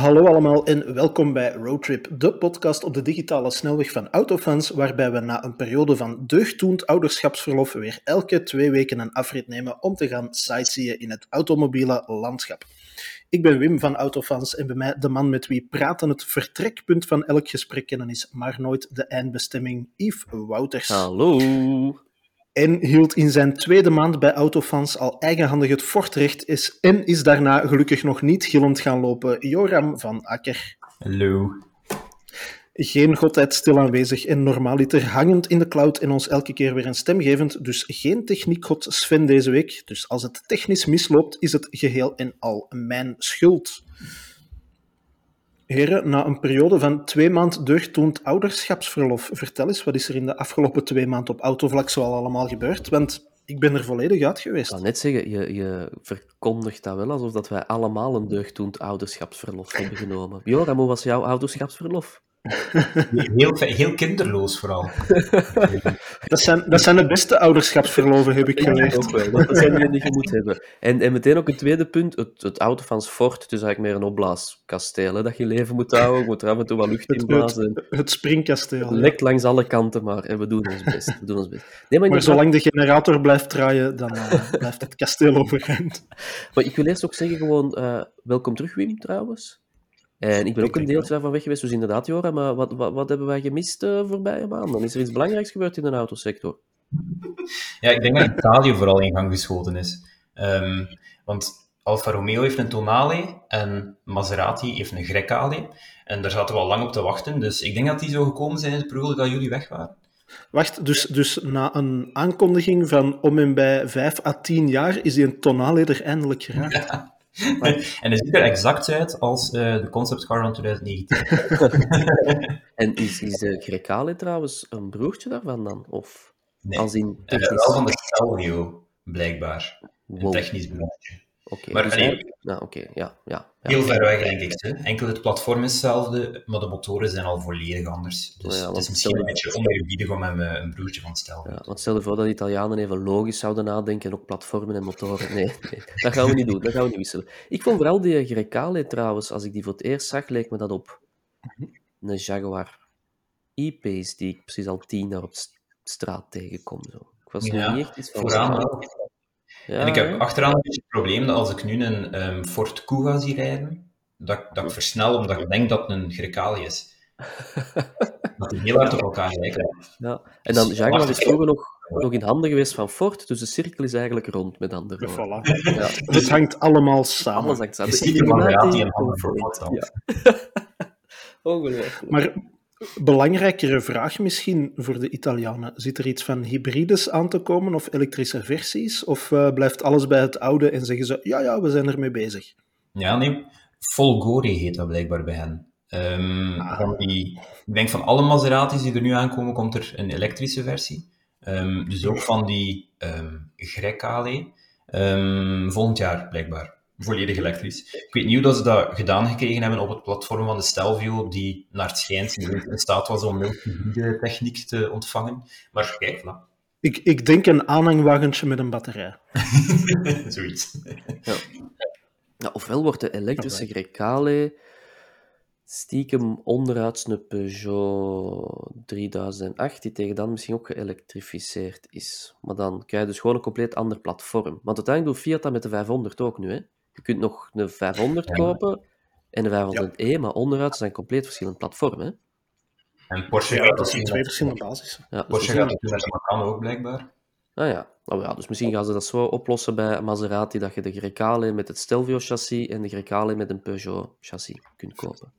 Hallo allemaal en welkom bij Roadtrip, de podcast op de digitale snelweg van Autofans, waarbij we na een periode van deugddoend ouderschapsverlof weer elke twee weken een afrit nemen om te gaan sightseeën in het automobiele landschap. Ik ben Wim van Autofans en bij mij de man met wie praten het vertrekpunt van elk gesprek kennen is, maar nooit de eindbestemming, Yves Wouters. Hallo. En hield in zijn tweede maand bij Autofans al eigenhandig het fortrecht is, en is daarna gelukkig nog niet gillend gaan lopen. Joram van Akker. Hallo. Geen godheid stil aanwezig en normaaliter hangend in de cloud en ons elke keer weer een stem gevend. Dus geen techniekgod Sven deze week. Dus als het technisch misloopt, is het geheel en al mijn schuld. Heren, na een periode van twee maand deugdtoend ouderschapsverlof, vertel eens, wat is er in de afgelopen twee maanden op autovlak zoal allemaal gebeurd? Want ik ben er volledig uit Ik geweest. kan net zeggen, je, je verkondigt dat wel alsof dat wij allemaal een deugddoend ouderschapsverlof hebben genomen. Joram, hoe was jouw ouderschapsverlof? Heel, heel kinderloos vooral. Dat zijn, dat zijn de beste ouderschapsverloven, heb ik geleerd. Ook wel, dat zijn dingen die je moet hebben. En, en meteen ook een tweede punt, het, het Autofans Fort, dus eigenlijk meer een opblaaskasteel, hè, dat je leven moet houden, je moet er af en toe wat lucht in blazen. Het springkasteel. Het lekt langs alle kanten, maar en we doen ons best. We doen ons best. Nee, maar, zolang de generator blijft draaien, dan eh, blijft het kasteel overeind. Maar ik wil eerst ook zeggen gewoon, eh, welkom terug Wim, trouwens. En ik ben ook een deeltje daarvan weg geweest, dus inderdaad, Joram, maar wat, wat, wat hebben wij gemist de voorbije maanden? Is er iets belangrijks gebeurd in de autosector? Ja, ik denk dat Italië vooral in gang geschoten is. Ehm, want Alfa Romeo heeft een Tonale en Maserati heeft een Grecale. En daar zaten we al lang op te wachten. Dus ik denk dat die zo gekomen zijn per ongeluk dat jullie weg waren. Wacht, dus, dus na een aankondiging van om en bij 5 à 10 jaar is die een tonale er eindelijk geraakt. en het ziet er exact uit als eh, de concept car van 2019. En is, is de Grecale trouwens een broertje daarvan dan? Of Nee, als in Eh, technisch? wel van de Stelvio, blijkbaar. Een technisch broertje. Oké, maar dus nee. ja, ja. ja. Heel ver weg, denk ik. Hè. Enkel het platform is hetzelfde, maar de motoren zijn al volledig anders. Dus Ja, want het is misschien een beetje oneerbiedig om hem eh, een broertje van te stellen. Ja, want stel je voor dat de Italianen even logisch zouden nadenken, en ook platformen en motoren. Nee, nee, dat gaan we niet doen, dat gaan we niet wisselen. Ik vond vooral die Grecale trouwens, als ik die voor het eerst zag, leek me dat op een Jaguar E-Pace, die ik precies al tien jaar op straat tegenkom. Zo. Ik was Ja, niet echt iets van... Vooraan en ik heb achteraan een beetje het probleem dat als ik nu een ehm, Ford Kuga zie rijden, dat, dat ik versnel omdat ik denk dat het een Grecale is. dat die heel hard op elkaar lijken. Ja. En dan Dus Jaguar is vroeger nog, nog in handen geweest van Ford, dus de cirkel is eigenlijk rond, met andere woorden. Voilà. Ja. Het hangt allemaal samen. Alles hangt samen. Dus De Illuminati en handen voor. Ford Ja. Ongelooflijk. Maar belangrijkere vraag misschien voor de Italianen. Zit er iets van hybrides aan te komen of elektrische versies? Of eh, blijft alles bij het oude en zeggen ze, ja, ja, we zijn ermee bezig? Ja, nee. Folgore heet dat blijkbaar bij hen. Ehm, van die, ik denk van alle Maseratis die er nu aankomen, komt er een elektrische versie. Ehm, dus ook van die ehm Grecale. Volgend jaar, blijkbaar. Volledig elektrisch. Ik weet niet hoe dat ze dat gedaan gekregen hebben op het platform van de Stelvio, die naar het schijnt in staat was om multihybride techniek te ontvangen. Maar kijk, voilà. Ik, ik denk een aanhangwagentje met een batterij. Zoiets. Ja, ofwel wordt de elektrische Grecale stiekem onderuit een Peugeot 3008, die tegen dan misschien ook geëlektrificeerd is. Maar dan krijg je dus gewoon een compleet ander platform. Want uiteindelijk doet Fiat dat met de 500 ook nu. Hè? Je kunt nog een 500 Ja. kopen en de 500e, maar onderuit zijn compleet verschillend platform. Hè? En Porsche Ja, gaat dat zijn twee verschillende basissen. Ja, Porsche gaat dat doen met Macan ook, blijkbaar. Ah ja. Oh ja, dus misschien gaan ze dat zo oplossen bij Maserati, dat je de Grecale met het Stelvio-chassis en de Grecale met een Peugeot-chassis kunt kopen.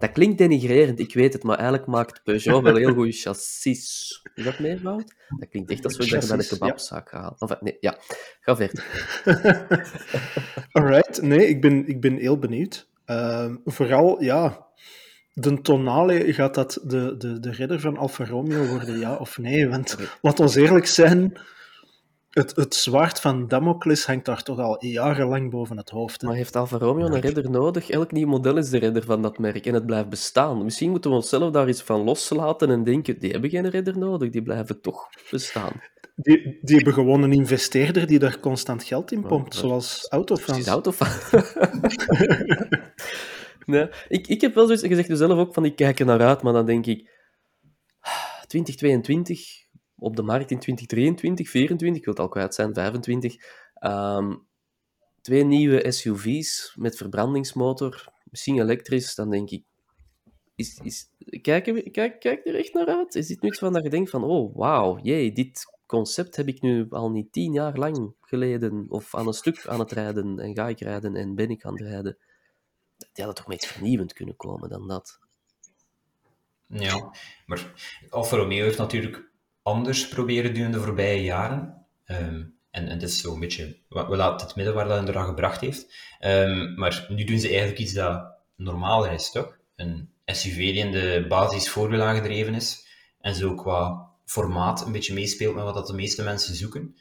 Dat klinkt denigrerend, ik weet het, maar eigenlijk maakt Peugeot wel heel goede chassis. Is dat meervoud? Dat klinkt echt als we dat je bij de ja. kebabzaak. Enfin, nee, ja. Ga verder. Alright, nee, ik ben, ik ben heel benieuwd. Ehm, vooral, ja, de Tonale, gaat dat de, de, de redder van Alfa Romeo worden, ja of nee? Want laat ons eerlijk zijn, het, het zwaard van Damocles hangt daar toch al jarenlang boven het hoofd. hè. Maar heeft Alfa Romeo een redder nodig? Elk nieuw model is de redder van dat merk en het blijft bestaan. Misschien moeten we onszelf daar iets van loslaten en denken, die hebben geen redder nodig, die blijven toch bestaan. Die, die hebben gewoon een investeerder die daar constant geld in pompt, zoals Precies, Autofans. autofan. nee, ik, ik heb wel zoiets gezegd zelf ook van ik kijk er naar uit, maar dan denk ik 2022 op de markt in 2023, 2024, ik wil het al kwijt zijn, 25. Ehm, twee nieuwe SUV's met verbrandingsmotor, misschien elektrisch, dan denk ik, is, is, kijk, kijk, er echt naar uit? Is dit nu iets van dat je denkt van, oh, wauw, jee, dit concept heb ik nu al niet tien jaar lang geleden of aan een stuk aan het rijden en ga ik rijden en ben ik aan het rijden. Die hadden toch met iets vernieuwend kunnen komen dan dat. Ja, maar Alfa Romeo heeft natuurlijk anders proberen doen de voorbije jaren. Ehm, en, en het is zo'n beetje, we laten het midden waar dat inderdaad gebracht heeft. Um, maar nu doen ze eigenlijk iets dat normaler is, toch? Een SUV die in de basis voorwiel aangedreven is. En zo qua formaat een beetje meespeelt met wat dat de meeste mensen zoeken.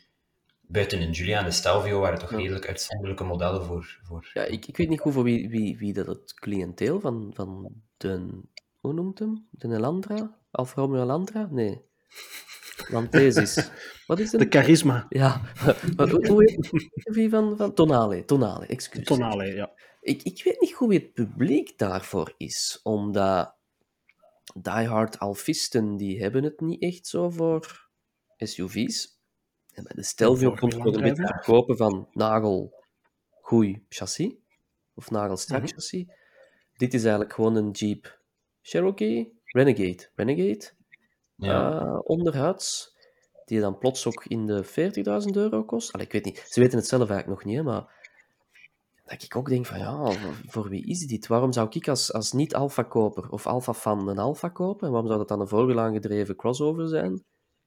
Buiten in Julia en de Stelvio waren toch redelijk uitzonderlijke modellen voor... voor... Ja, ik, ik weet niet goed voor wie, wie, wie dat het cliënteel van, van de... Hoe noemt hem? De Elandra? Alfa Romeo Elandra? Nee. Lantesis. Wat is het? De charisma. Ja. hoe, hoe heet wie van, van Tonale? Tonale, excuus. Tonale, ja. Ik, ik weet niet hoe het publiek daarvoor is, omdat diehard alfisten, die hebben het niet echt zo voor SUV's. En bij de Stelvio komt het een beetje kopen van nagel, goeie chassis, of nagelstrak mm chassis. Dit is eigenlijk gewoon een Jeep Cherokee Renegade. Renegade, ja. uh, onderhuids, die dan plots ook in de 40.000 euro kost. Allee, ik weet niet, ze weten het zelf eigenlijk nog niet, maar dat ik ook denk van, ja, voor wie is dit? Waarom zou ik als, als niet-alpha-koper of alpha-fan een alpha kopen? En waarom zou dat dan een voorwiel aangedreven crossover zijn?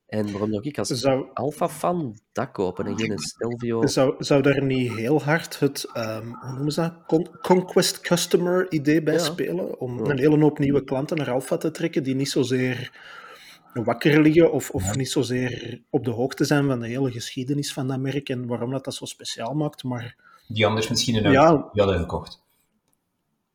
En waarom zou ik als zou... alpha-fan dat kopen en geen Stelvio? Zou, zou daar niet heel hard het, um, hoe noemen ze dat, Conquest Customer idee bij spelen? Om een hele hoop nieuwe klanten naar alpha te trekken die niet zozeer wakker liggen of, of niet zozeer op de hoogte zijn van de hele geschiedenis van dat merk en waarom dat, dat zo speciaal maakt, maar die anders misschien een Audi ja. hadden gekocht.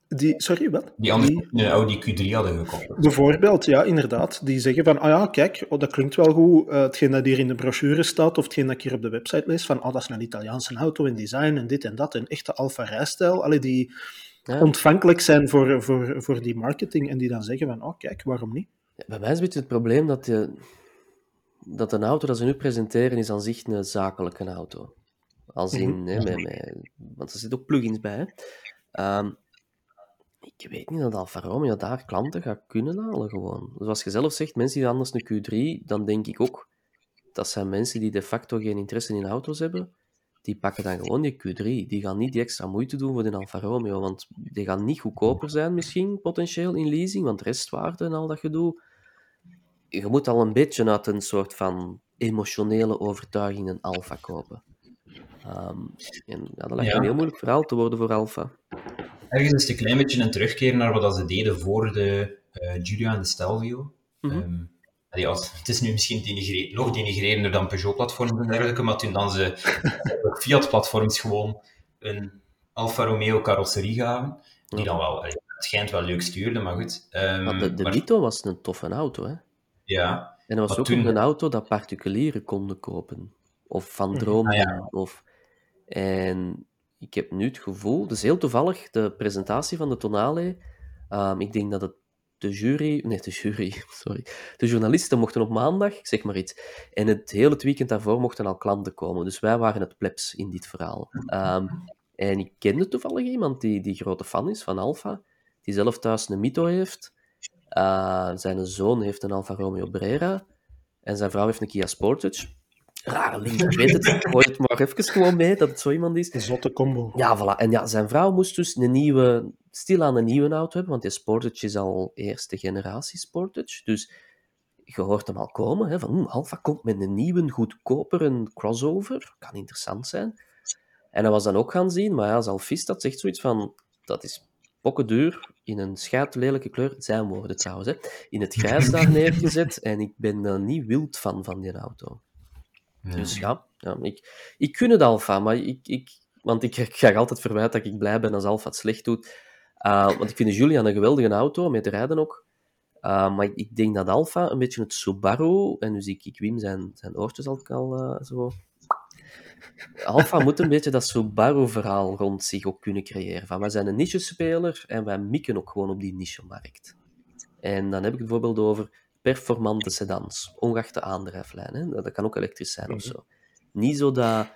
Die, sorry, wat? Die anders die, een Audi Q3 hadden gekocht. Bijvoorbeeld, ja, inderdaad. Die zeggen van, ah ja, kijk, oh, dat klinkt wel goed. Uh, hetgeen dat hier in de brochure staat, of hetgeen dat ik hier op de website lees, van, oh, dat is een Italiaanse auto in design en dit en dat, een echte Alfa rijstijl. Allee, die ja. ontvankelijk zijn voor, voor, voor die marketing en die dan zeggen van, oh, kijk, waarom niet? Ja, bij mij is een beetje het probleem dat, je, dat een auto dat ze nu presenteren is aan zich een zakelijke auto. Als in, mm -hmm. met, met, want er zitten ook plugins bij. Um, ik weet niet dat Alfa Romeo daar klanten gaat kunnen halen gewoon. Zoals je zelf zegt, mensen die anders een Q3, dan denk ik ook, dat zijn mensen die de facto geen interesse in auto's hebben, die pakken dan gewoon die Q3. Die gaan niet die extra moeite doen voor de Alfa Romeo, want die gaan niet goedkoper zijn misschien, potentieel, in leasing, want restwaarde en al dat gedoe. Je moet al een beetje uit een soort van emotionele overtuiging een Alfa kopen. Um, en ja, dat lijkt ja. een heel moeilijk verhaal te worden voor Alfa. Ergens is het een klein beetje een terugkeer naar wat ze deden voor de uh, Giulia en de Stelvio. Mm -hmm. um, allee, als, het is nu misschien denigre nog denigrerender dan Peugeot-platforms en dergelijke, maar toen dan ze Fiat-platforms gewoon een Alfa Romeo carrosserie gaven, die dan wel, allee, het schijnt wel leuk stuurde, maar goed. Um, maar de, de maar... Mito was een toffe auto, hè? Ja. En dat was ook toen... een auto dat particulieren konden kopen. Of van mhm. dromen. Ah, ja. Of en ik heb nu het gevoel, dus heel toevallig, de presentatie van de Tonale, um, ik denk dat het de jury, nee, de jury, sorry, de journalisten mochten op maandag, zeg maar iets, en het hele weekend daarvoor mochten al klanten komen. Dus wij waren het plebs in dit verhaal. Um, en ik kende toevallig iemand die, die grote fan is van Alfa, die zelf thuis een Mito heeft. Uh, zijn zoon heeft een Alfa Romeo Brera en zijn vrouw heeft een Kia Sportage rare link, ik weet het. Gooi het maar even gewoon mee, dat het zo iemand is. Een zotte combo. Ja, voilà. En ja, zijn vrouw moest dus een nieuwe, stilaan een nieuwe auto hebben, want die Sportage is al eerste generatie Sportage. Dus je hoort hem al komen, hè, van hm, Alfa komt met een nieuwe, goedkopere crossover. Kan interessant zijn. En hij was dan ook gaan zien, maar ja, als alfist dat zegt zoiets van, dat is duur, in een lelijke kleur, zijn woorden trouwens, hè, in het grijs daar neergezet. En ik ben niet wild van, van die auto. Dus ja, ja ik, ik kun het Alfa, maar ik, ik, want ik, ga altijd verwijten dat ik blij ben als Alfa het slecht doet. Uh, want ik vind Julian een geweldige auto, met rijden ook. Uh, maar ik denk dat Alfa een beetje het Subaru, en dus ik, ik Wim zijn, zijn oortjes al, al uh, zo Alfa moet een beetje dat Subaru-verhaal rond zich ook kunnen creëren. Van, wij zijn een niche-speler en wij mikken ook gewoon op die niche-markt. En dan heb ik het bijvoorbeeld over performante sedans, ongeacht de aandrijflijn. Hè? Dat kan ook elektrisch zijn of zo. Niet zo dat...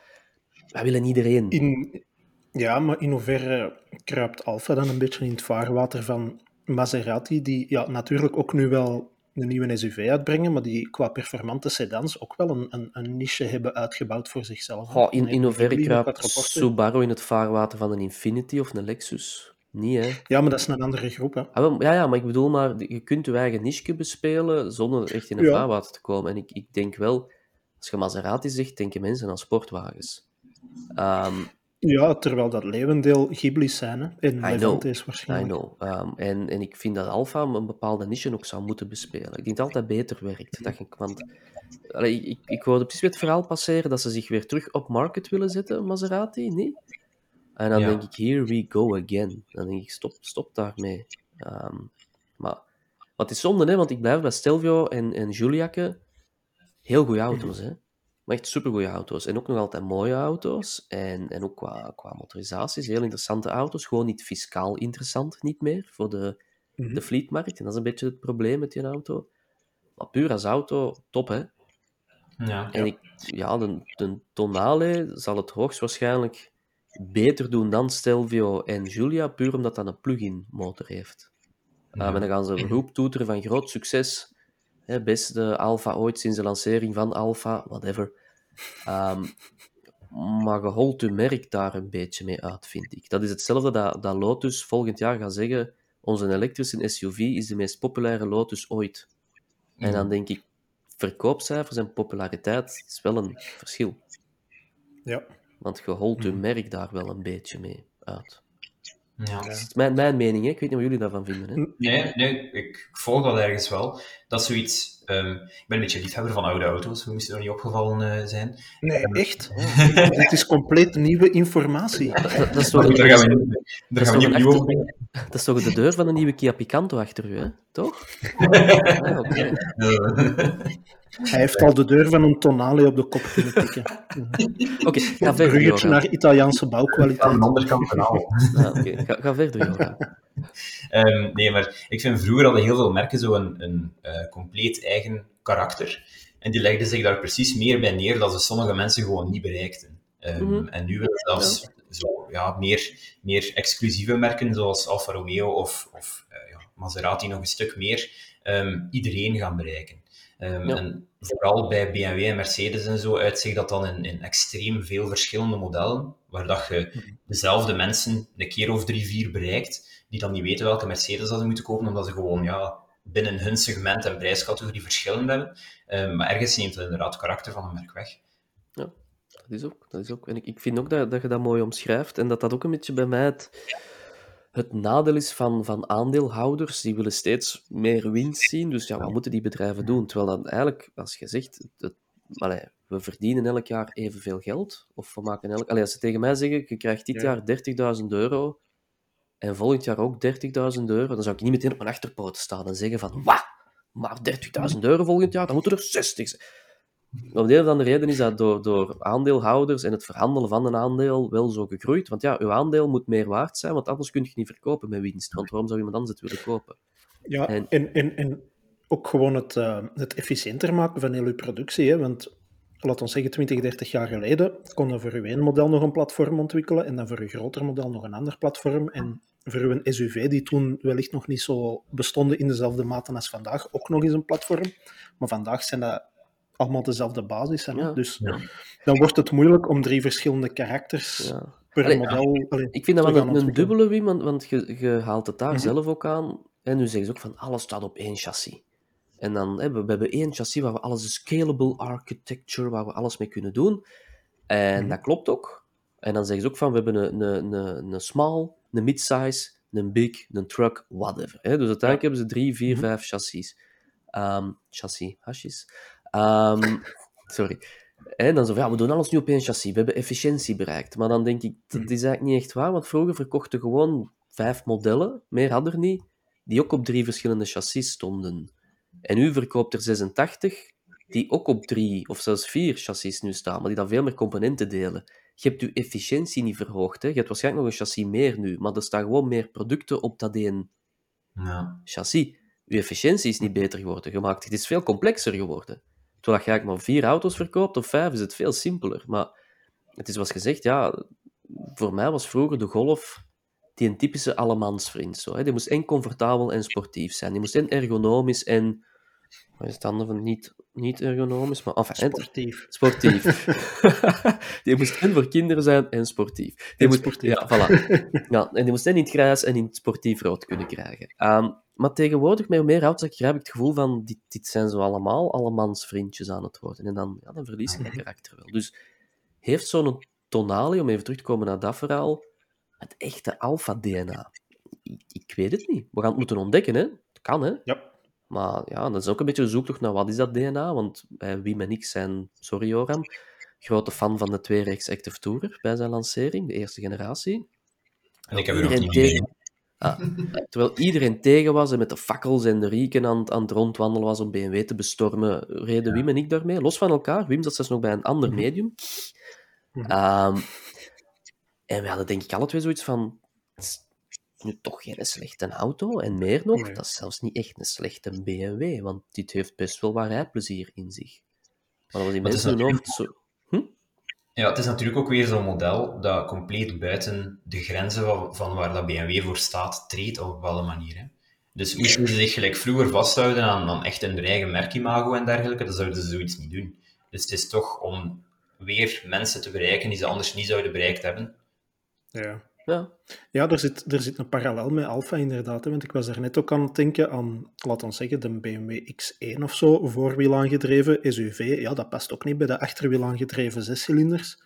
Wij willen iedereen... In, ja, maar in hoeverre kruipt Alfa dan een beetje in het vaarwater van Maserati, die ja, natuurlijk ook nu wel een nieuwe SUV uitbrengen, maar die qua performante sedans ook wel een, een, een niche hebben uitgebouwd voor zichzelf. Goh, in, in hoeverre kruipt Subaru in het vaarwater van een Infinity of een Lexus? Niet, hè? Ja, maar dat is een andere groep, hè? Ah, ja, ja, maar ik bedoel maar, je kunt je eigen niche bespelen zonder echt in een ja. vaarwater te komen. En ik, ik denk wel, als je Maserati zegt, denken mensen aan sportwagens. Um, ja, terwijl dat leeuwendeel Ghibli's zijn, hè? En Levantes waarschijnlijk. I know. Um, en, en ik vind dat Alfa een bepaalde niche ook zou moeten bespelen. Ik denk dat het altijd beter werkt. Dat ik, want allee, ik, ik hoorde precies het verhaal passeren dat ze zich weer terug op market willen zetten, Maserati, niet? En dan ja. denk ik, here we go again. Dan denk ik, stop, stop daarmee. Um, maar wat is zonde, hè? want ik blijf bij Stelvio en, en Giuliakke heel goede auto's. Hè? Maar echt supergoeie auto's. En ook nog altijd mooie auto's. En, en ook qua, qua motorisaties, heel interessante auto's. Gewoon niet fiscaal interessant, niet meer, voor de, mm-hmm. de fleetmarkt. En dat is een beetje het probleem met die auto. Maar puur als auto, top, hè. Ja, en ik, ja, de, de Tonale zal het hoogstwaarschijnlijk beter doen dan Stelvio en Giulia, puur omdat dat een plug-in motor heeft. Ja. Um, en dan gaan ze roep toeteren van groot succes. Hè, beste Alfa ooit sinds de lancering van Alfa, whatever. Um, maar je holt je merk daar een beetje mee uit, vind ik. Dat is hetzelfde dat, dat Lotus volgend jaar gaat zeggen: onze elektrische SUV is de meest populaire Lotus ooit. Mm. En dan denk ik, verkoopcijfers en populariteit is wel een verschil. Ja. Want je holt je merk daar wel een beetje mee uit. Ja. Dat is mijn, mijn mening, hè? ik weet niet wat jullie daarvan vinden. Hè? Nee, nee ik, ik volg dat ergens wel. Dat is zoiets. Um, ik ben een beetje liefhebber van oude auto's, we moesten er niet opgevallen uh, zijn. Nee, um, echt? Dit is compleet nieuwe informatie. Dat, dat, is toch, daar gaan we niet, daar gaan we niet opnieuw over. Dat is toch de deur van een nieuwe Kia Picanto achter u, hè? toch? ah, okay. Hij heeft al de deur van een tonale op de kop kunnen tikken. Oké, okay, ga verder. Bruggetje naar Italiaanse bouwkwaliteit. Aan de andere kant kanaal. Ah, okay. ga, ga verder, Joran. um, nee, maar ik vind vroeger hadden heel veel merken zo een, een uh, compleet eigen karakter. En die legden zich daar precies meer bij neer dat ze sommige mensen gewoon niet bereikten. Um, mm -hmm. En nu willen zelfs ja. Zo, ja, meer, meer exclusieve merken zoals Alfa Romeo of, of uh, ja, Maserati nog een stuk meer um, iedereen gaan bereiken. Um, ja. En vooral bij BMW en Mercedes en zo uitzicht dat dan in, in extreem veel verschillende modellen, waar dat je dezelfde mensen een keer of drie, vier bereikt, die dan niet weten welke Mercedes dat ze moeten kopen, omdat ze gewoon ja, binnen hun segment en prijscategorie verschillen hebben. Um, maar ergens neemt het inderdaad het karakter van een merk weg. Ja, dat is ook. Dat is ook. En ik, ik vind ook dat, dat je dat mooi omschrijft en dat dat ook een beetje bij mij het het nadeel is van, van aandeelhouders, die willen steeds meer winst zien. Dus ja, wat moeten die bedrijven doen? Terwijl dan eigenlijk, als je zegt, het, allee, we verdienen elk jaar evenveel geld, of we maken elk... Allee, als ze tegen mij zeggen, je krijgt dit ja. jaar 30.000 euro, en volgend jaar ook 30.000 euro, dan zou ik niet meteen op mijn achterpoot staan en zeggen van, wat? Maar 30.000 euro volgend jaar, dan moeten er 60 zijn. Om de een of andere reden is dat door, door aandeelhouders en het verhandelen van een aandeel wel zo gegroeid. Want ja, uw aandeel moet meer waard zijn, want anders kun je niet verkopen met winst. Want waarom zou iemand anders het willen kopen? Ja, en, en, en, en ook gewoon het, uh, het efficiënter maken van heel uw productie. Hè? Want laat ons zeggen, 20, 30 jaar geleden kon er voor uw één model nog een platform ontwikkelen en dan voor uw groter model nog een ander platform. En voor uw SUV, die toen wellicht nog niet zo bestonden in dezelfde mate als vandaag, ook nog eens een platform. Maar vandaag zijn dat allemaal dezelfde basis zijn. Ja. Dus ja. dan wordt het moeilijk om drie verschillende karakters ja. per allee, model... Allee, ik vind dat wel een, een dubbele win, want, want je, je haalt het daar mm -hmm. zelf ook aan. En nu zeggen ze ook van, alles staat op één chassis. En dan hebben we, we hebben één chassis waar we alles, een scalable architecture, waar we alles mee kunnen doen. En mm -hmm. dat klopt ook. En dan zeggen ze ook van, we hebben een, een, een, een small, een midsize, een big, een truck, whatever. Dus uiteindelijk hebben ze drie, vier, mm -hmm. vijf chassis. Um, chassis, hasjes. Um, sorry. En dan zo van, ja, we doen alles nu op één chassis. We hebben efficiëntie bereikt. Maar dan denk ik, dat is eigenlijk niet echt waar. Want vroeger verkochten gewoon vijf modellen, meer hadden er niet, die ook op drie verschillende chassis stonden. En nu verkoopt er 86 die ook op drie of zelfs vier chassis nu staan, maar die dan veel meer componenten delen. Je hebt je efficiëntie niet verhoogd. Hè? Je hebt waarschijnlijk nog een chassis meer nu, maar er staan gewoon meer producten op dat één Ja. chassis. Je efficiëntie is niet beter geworden gemaakt. Het is veel complexer geworden. Terwijl je eigenlijk maar vier auto's verkoopt of vijf, is het veel simpeler. Maar het is zoals gezegd, ja, voor mij was vroeger de Golf die een typische allemansvriend. Zo, hè. Die moest en comfortabel en sportief zijn. Die moest en ergonomisch en... Wat is het andere van niet, niet ergonomisch? Maar enfin, Sportief. Sportief. die moest en voor kinderen zijn en sportief. Die En moest, sportief. Ja, voilà. ja, en die moest en in het grijs en in het sportief rood kunnen krijgen. Ehm, maar tegenwoordig, met meer auto's ik heb ik het gevoel van, dit, dit zijn zo allemaal allemans vriendjes aan het worden. En dan, ja, dan verlies je dat karakter wel. Dus heeft zo'n Tonali, om even terug te komen naar dat verhaal, het echte alpha-DNA? Ik, ik weet het niet. We gaan het moeten ontdekken, hè. Het kan, hè. Ja. Maar ja, dat is ook een beetje een zoektocht naar wat is dat DNA, want Wim en ik zijn, sorry Joram, grote fan van de tweereeks Active Tourer bij zijn lancering, de eerste generatie. En ik heb er nog niet mee. tegen, Ah, terwijl iedereen tegen was en met de fakkels en de rieken aan, het- aan het rondwandelen was om BMW te bestormen, reden Wim en ik daarmee, los van elkaar. Wim zat zelfs nog bij een ander Mhm. medium. Mhm. Ehm, en we hadden denk ik alle twee zoiets van, nu toch geen slechte auto. En meer nog, Nee. dat is zelfs niet echt een slechte BMW, want dit heeft best wel wat rijplezier in zich. Maar dat was die is mensen hoofd zo... Ja, het is natuurlijk ook weer zo'n model dat compleet buiten de grenzen van, van waar dat BMW voor staat treedt op een bepaalde manier. Hè. Dus moesten ze zich gelijk vroeger vasthouden aan, aan echt hun eigen merkimago en dergelijke, dan zouden ze zoiets niet doen. Dus het is toch om weer mensen te bereiken die ze anders niet zouden bereikt hebben. Ja. Ja, Ja, er zit, er zit een parallel met Alfa inderdaad. Hè, want ik was er net ook aan het denken aan, laten we zeggen, de BMW X1 of zo, voorwielaangedreven SUV. Ja, dat past ook niet bij de achterwielaangedreven zescilinders.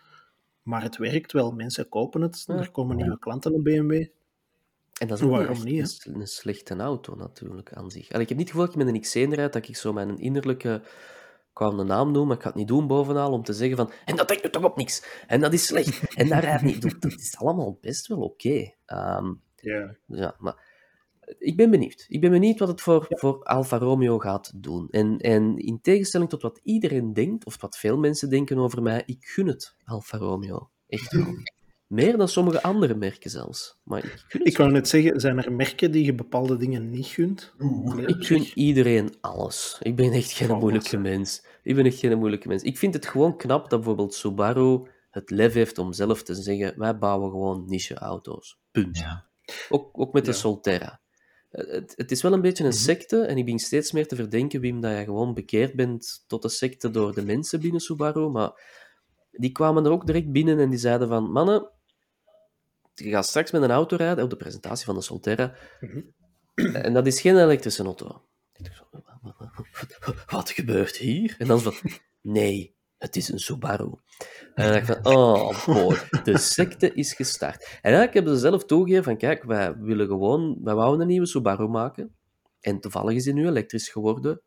Maar het werkt wel, mensen kopen het, Ja. er komen nieuwe klanten op BMW. En dat is ook Waarom niet, een slechte auto natuurlijk aan zich. Allee, ik heb niet het gevoel dat ik met een X1 rijd, dat ik zo mijn innerlijke, ik wou een naam noemen, maar ik ga het niet doen bovenal, om te zeggen van, en dat denkt nu toch op niks, en dat is slecht, en dat rijdt niet. Dat- Dat is allemaal best wel oké. Ehm, Ja. ja, maar ik ben benieuwd. Ik ben benieuwd wat het voor, voor Alfa Romeo gaat doen. En, en in tegenstelling tot wat iedereen denkt, of wat veel mensen denken over mij, ik gun het Alfa Romeo. Echt wel. Meer dan sommige andere merken zelfs. Maar ik Ik wou net zeggen, zijn er merken die je bepaalde dingen niet gunt? Nee, Ik gun iedereen alles. Ik ben echt geen Oh, moeilijke mens. Ik ben echt geen moeilijke mens. Ik vind het gewoon knap dat bijvoorbeeld Subaru het lef heeft om zelf te zeggen: wij bouwen gewoon niche-auto's. Punt. Ja. Ook, ook met de. Solterra. Eh, Het, het is wel een beetje een Mhm. secte en ik ben steeds meer te verdenken, Wim, dat je gewoon bekeerd bent tot de secte door de mensen binnen Subaru. Maar die kwamen er ook direct binnen en die zeiden van, mannen, je gaat straks met een auto rijden, op de presentatie van de Solterra, Mhm. en dat is geen elektrische auto. Wat gebeurt hier? En dan van, nee, het is een Subaru. En dan dacht ik van, oh boy, de secte is gestart. En eigenlijk hebben ze zelf toegegeven van, kijk, wij willen gewoon, wij wouden een nieuwe Subaru maken. En toevallig is die nu elektrisch geworden.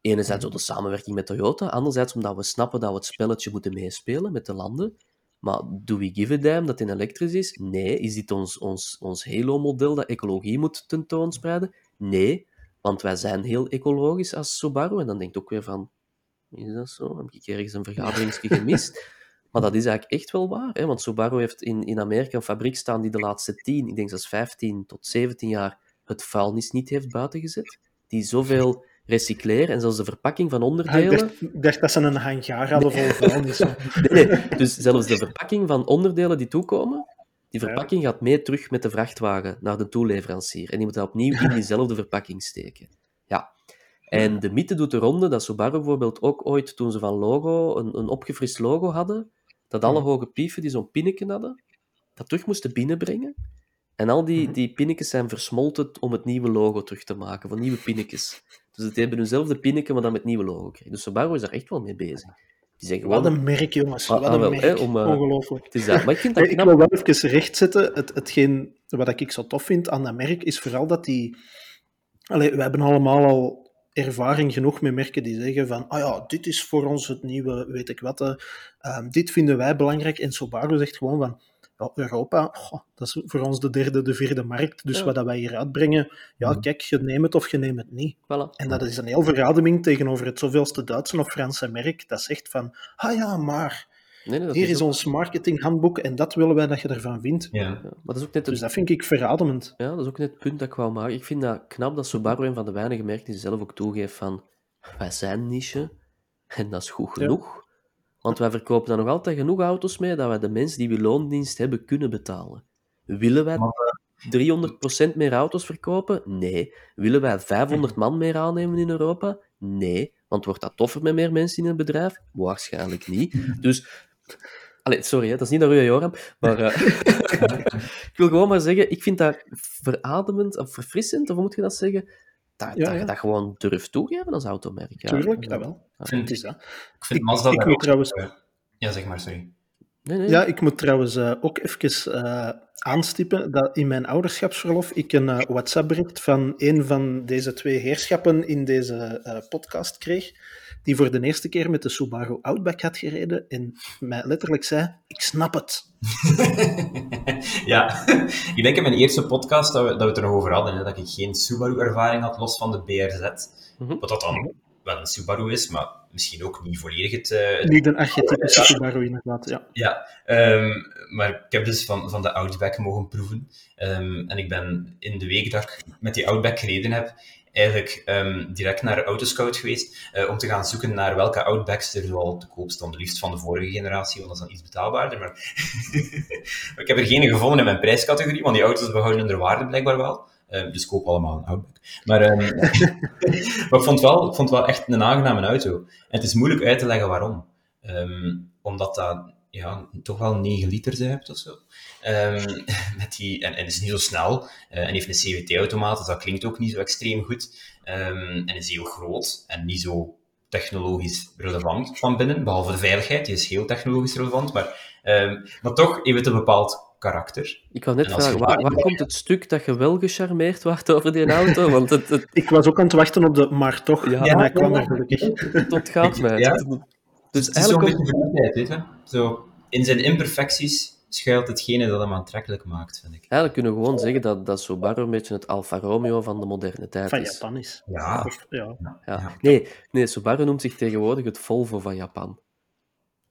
Enerzijds door de samenwerking met Toyota, anderzijds omdat we snappen dat we het spelletje moeten meespelen met de landen. Maar do we give a damn dat het elektrisch is? Nee. Is dit ons, ons, ons Halo-model dat ecologie moet tentoonspreiden? Nee. Want wij zijn heel ecologisch als Subaru. En dan denkt ook weer van, is dat zo? Heb ik ergens een vergaderingsje gemist? Maar dat is eigenlijk echt wel waar. Hè? Want Subaru heeft in, in Amerika een fabriek staan die de laatste 10, ik denk zelfs 15 tot 17 jaar, het vuilnis niet heeft buitengezet. Die zoveel recycleren en zelfs de verpakking van Ah, onderdelen... dacht, ik dacht dat ze een hangar hadden vol vuilnis. zo. Nee, nee. Dus zelfs de verpakking van onderdelen die toekomen, die Ja. verpakking gaat mee terug met de vrachtwagen naar de toeleverancier. En die moet dat opnieuw in diezelfde verpakking steken. Ja. En de mythe doet de ronde dat Subaru bijvoorbeeld ook ooit, toen ze van logo, een, een opgefrist logo hadden, dat alle hoge pieven die zo'n pinneken hadden, dat terug moesten binnenbrengen. En al die, Mhm. die pinnetjes zijn versmolten om het nieuwe logo terug te maken, van nieuwe pinnetjes. Dus het hebben hunzelfde pinneken, maar dan met nieuwe logo krijgen. Dus Subaru is daar echt wel mee bezig. Die zeggen Wat een merk, jongens. Ah, Wat ah, een wel, merk. hè, om, eh, Ongelooflijk. Het is dat. Maar ik vind dat ik wil wel even rechtzetten. Het, hetgeen wat ik zo tof vind aan dat merk is vooral dat die. Allee, we hebben allemaal al ervaring genoeg met merken die zeggen van ah ja, dit is voor ons het nieuwe, weet ik wat, eh, ehm, dit vinden wij belangrijk. En Subaru zegt gewoon van Europa, goh, dat is voor ons de derde, de vierde markt. Dus Ja. wat dat wij hier uitbrengen, ja, Mhm. kijk, je neemt het of je neemt het niet. Voilà. En dat is een heel verademing tegenover het zoveelste Duitse of Franse merk dat zegt van, ah ja, maar Nee, nee, dat hier is ook- ons marketinghandboek en dat willen wij dat je ervan vindt. Ja. ja, Maar dat is ook net het Dus dat vind ik verademend. Ja, dat is ook net het punt dat ik wou maken. Ik vind dat knap dat Subaru een van de weinige merken die zelf ook toegeeft van wij zijn niche en dat is goed genoeg. Want wij verkopen dan nog altijd genoeg auto's mee dat wij de mensen die we loondienst hebben kunnen betalen. Willen wij Maar, 300% meer auto's verkopen? Nee. Willen wij 500 man meer aannemen in Europa? Nee. Want wordt dat toffer met meer mensen in het bedrijf? Waarschijnlijk niet. Dus, allee, sorry, hè, dat is niet naar u, Joram, maar eh, ik wil gewoon maar zeggen, ik vind dat verademend, of verfrissend, of hoe moet je dat zeggen, dat, Ja, dat ja. je dat gewoon durft toegeven als automerk. Ja. Tuurlijk, dat wel. Ja. vind- Het is dat. Ik vind Ik- Mazda ik moet ook- trouwens- eh, Ja, zeg maar, sorry. Nee, nee. Ja, ik moet trouwens eh, ook even eh, aanstippen dat in mijn ouderschapsverlof ik een eh, WhatsApp-bericht van een van deze twee heerschappen in deze eh, podcast kreeg, die voor de eerste keer met de Subaru Outback had gereden en mij letterlijk zei, ik snap het. ja, ik denk in mijn eerste podcast dat we, dat we het er nog over hadden, hè, dat ik geen Subaru-ervaring had, los van de BRZ. Mhm. Wat dat dan wel een Subaru is, maar misschien ook niet volledig het... eh, Niet een archetypische Subaru inderdaad, ja. ja, ehm, maar ik heb dus van, van de Outback mogen proeven. Ehm, en ik ben in de week dat ik met die Outback gereden heb, eigenlijk ehm, direct naar Autoscout geweest eh, om te gaan zoeken naar welke Outbacks er zoal te koop stonden. Liefst van de vorige generatie, want dat is dan iets betaalbaarder. Maar, ik heb er geen gevonden in mijn prijscategorie, want die auto's behouden hun waarde blijkbaar wel. Ehm, dus koop allemaal een Outback. Maar, ehm, maar ik, vond wel, ik vond wel echt een aangename auto. En het is moeilijk uit te leggen waarom. Omdat dat ja, toch wel 9 liter hebt of zo. Ehm, met die, en, en is niet zo snel. eh, en heeft een CVT-automaat, dus dat klinkt ook niet zo extreem goed. Ehm, en is heel groot en niet zo technologisch relevant van binnen, behalve de veiligheid, die is heel technologisch relevant, maar, ehm, maar toch heeft het een bepaald karakter. Ik wou net vragen, waar, waar komt het stuk dat je wel gecharmeerd wordt over die auto? Want het, het, Ik was ook aan het wachten op de maar toch, Ja. en hij kwam er gelukkig. het ontgaat mij. Ja. Het- Dus het is zo'n eigenlijk beetje verliefdheid, weet je. Zo, in zijn imperfecties schuilt hetgene dat hem aantrekkelijk maakt, vind ik. Eigenlijk kunnen we gewoon zeggen dat, dat Subaru een beetje het Alfa Romeo van de moderne tijd Van is. Japan is. Ja, ja. Ja. Ja. Nee, nee, Subaru noemt zich tegenwoordig het Volvo van Japan.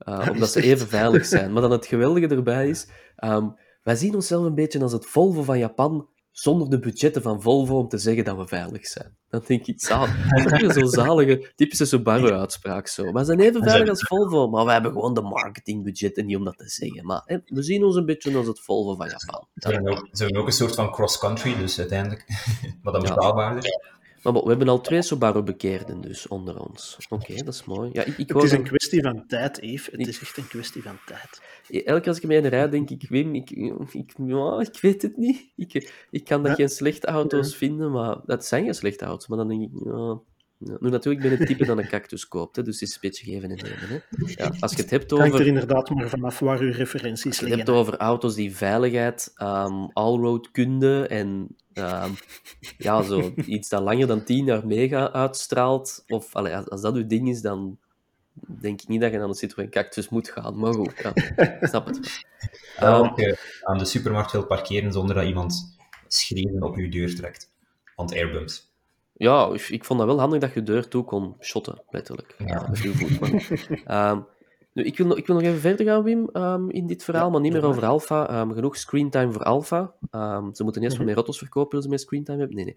Uh, omdat ze even veilig zijn. Maar dan het geweldige erbij is, ehm, wij zien onszelf een beetje als het Volvo van Japan, zonder de budgetten van Volvo om te zeggen dat we veilig zijn. Dan denk ik, zalig. Dat is zo'n zalige, typische Subaru-uitspraak zo. Wij zijn even veilig als Volvo, maar wij hebben gewoon de marketingbudgetten niet om dat te zeggen. Maar hè, we zien ons een beetje als het Volvo van Japan. Ze hebben ook, ze hebben ook een soort van cross-country, dus uiteindelijk. maar dan Ja. Maar we hebben al twee Subaru-bekeerden dus onder ons. Oké, dat is mooi. Ja, ik, ik Het is een kwestie van tijd, Eve. Het Ik- is echt een kwestie van tijd. Elke keer als ik mee in de rij denk ik, Wim, ik, ik, ik weet het niet. Ik, ik kan daar Ja. geen slechte auto's vinden, maar dat zijn geen slechte auto's. Maar dan denk ik, ja, ja. Nu natuurlijk, ik ben het type dat een cactus koopt, hè, dus het is een beetje geven en nemen. Hè. Ja, als je het hebt Het hangt er over, inderdaad maar vanaf waar uw referenties als je het liggen. hebt over auto's die veiligheid, um, allroad kunde en ehm, ja, zo iets dat langer dan 10 jaar mega uitstraalt, of allee, als, als dat uw ding is, dan denk ik niet dat je naar een Citroën Cactus moet gaan. Maar goed, ja, ik snap het. Ja, Ehm, ook eh, aan de supermarkt wil parkeren zonder dat iemand schreeuwen op je deur trekt. Want airbumps. Ja, ik- ik vond dat wel handig dat je deur toe kon shotten, letterlijk. Ja. Ja. met uw voet. Maar, ehm, nu, ik, wil, nog- ik wil nog even verder gaan, Wim, ehm, in dit verhaal, maar niet meer over Alpha. Ehm, genoeg screentime voor Alpha. Ehm, ze moeten eerst wat meer auto's verkopen, willen ze meer screentime hebben? Nee, nee.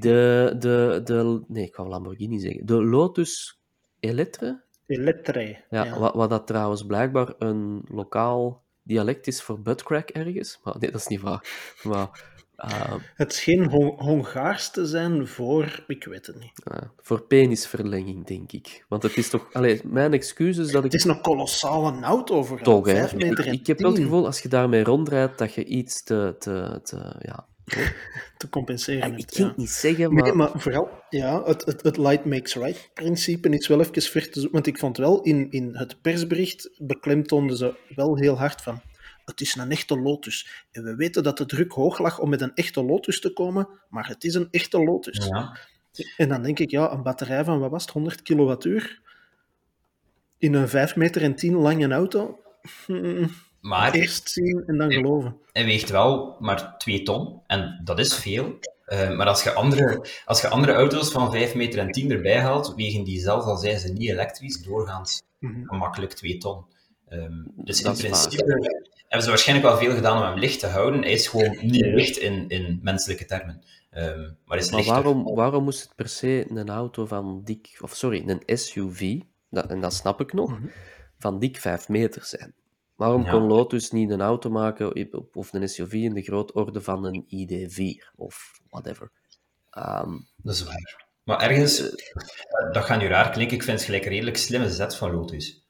De, de, de, nee, ik wou Lamborghini zeggen. De Lotus Elettre, Elettre. ja, Ja. Wat, wat dat trouwens blijkbaar een lokaal dialect is voor buttcrack ergens. Maar nee, dat is niet waar. Maar... ehm, Het scheen Hon- Hongaars te zijn voor... Ik weet het niet. Ja, voor penisverlenging, denk ik. Want het is toch... Allee, mijn excuus is dat Het ik... is een kolossale auto voor Toch, hè. Ik, ik heb wel het gevoel, als je daarmee rondrijdt, dat je iets te... te, te ja. te compenseren ik hebt. ging ja. het niet zeggen, maar... Nee, maar vooral, ja, het, het, het light makes right principe is wel even ver te zoeken. Want ik vond wel, in, in het persbericht beklemtoonden ze wel heel hard van het is een echte Lotus. En we weten dat de druk hoog lag om met een echte Lotus te komen, maar het is een echte Lotus. Ja. En dan denk ik, ja, een batterij van, wat was het, 100 kilowattuur? In een 5 meter en 10 lange auto? Hmm, Maar Eerst zien en dan geloven. hij weegt wel maar 2 ton. En dat is veel. Eh, maar als je, andere, als je andere auto's van 5 meter en 10 erbij haalt, wegen die zelfs al zijn ze niet elektrisch, doorgaans Mhm. gemakkelijk 2 ton. Ehm, dus in Dat is waar. principe hebben ze waarschijnlijk wel veel gedaan om hem licht te houden. Hij is gewoon niet licht in, in menselijke termen. Ehm, maar is Maar lichter. waarom, waarom moest het per se een auto van dik, of sorry, een SUV, dat, en dat snap ik nog, Mhm. van dik 5 meter zijn? Waarom Ja. kon Lotus niet een auto maken of een SUV in de grootorde van een ID4 of whatever? Ehm, Dat is waar. Maar ergens, eh, dat gaat nu raar klinken, ik vind het gelijk een redelijk slimme zet van Lotus.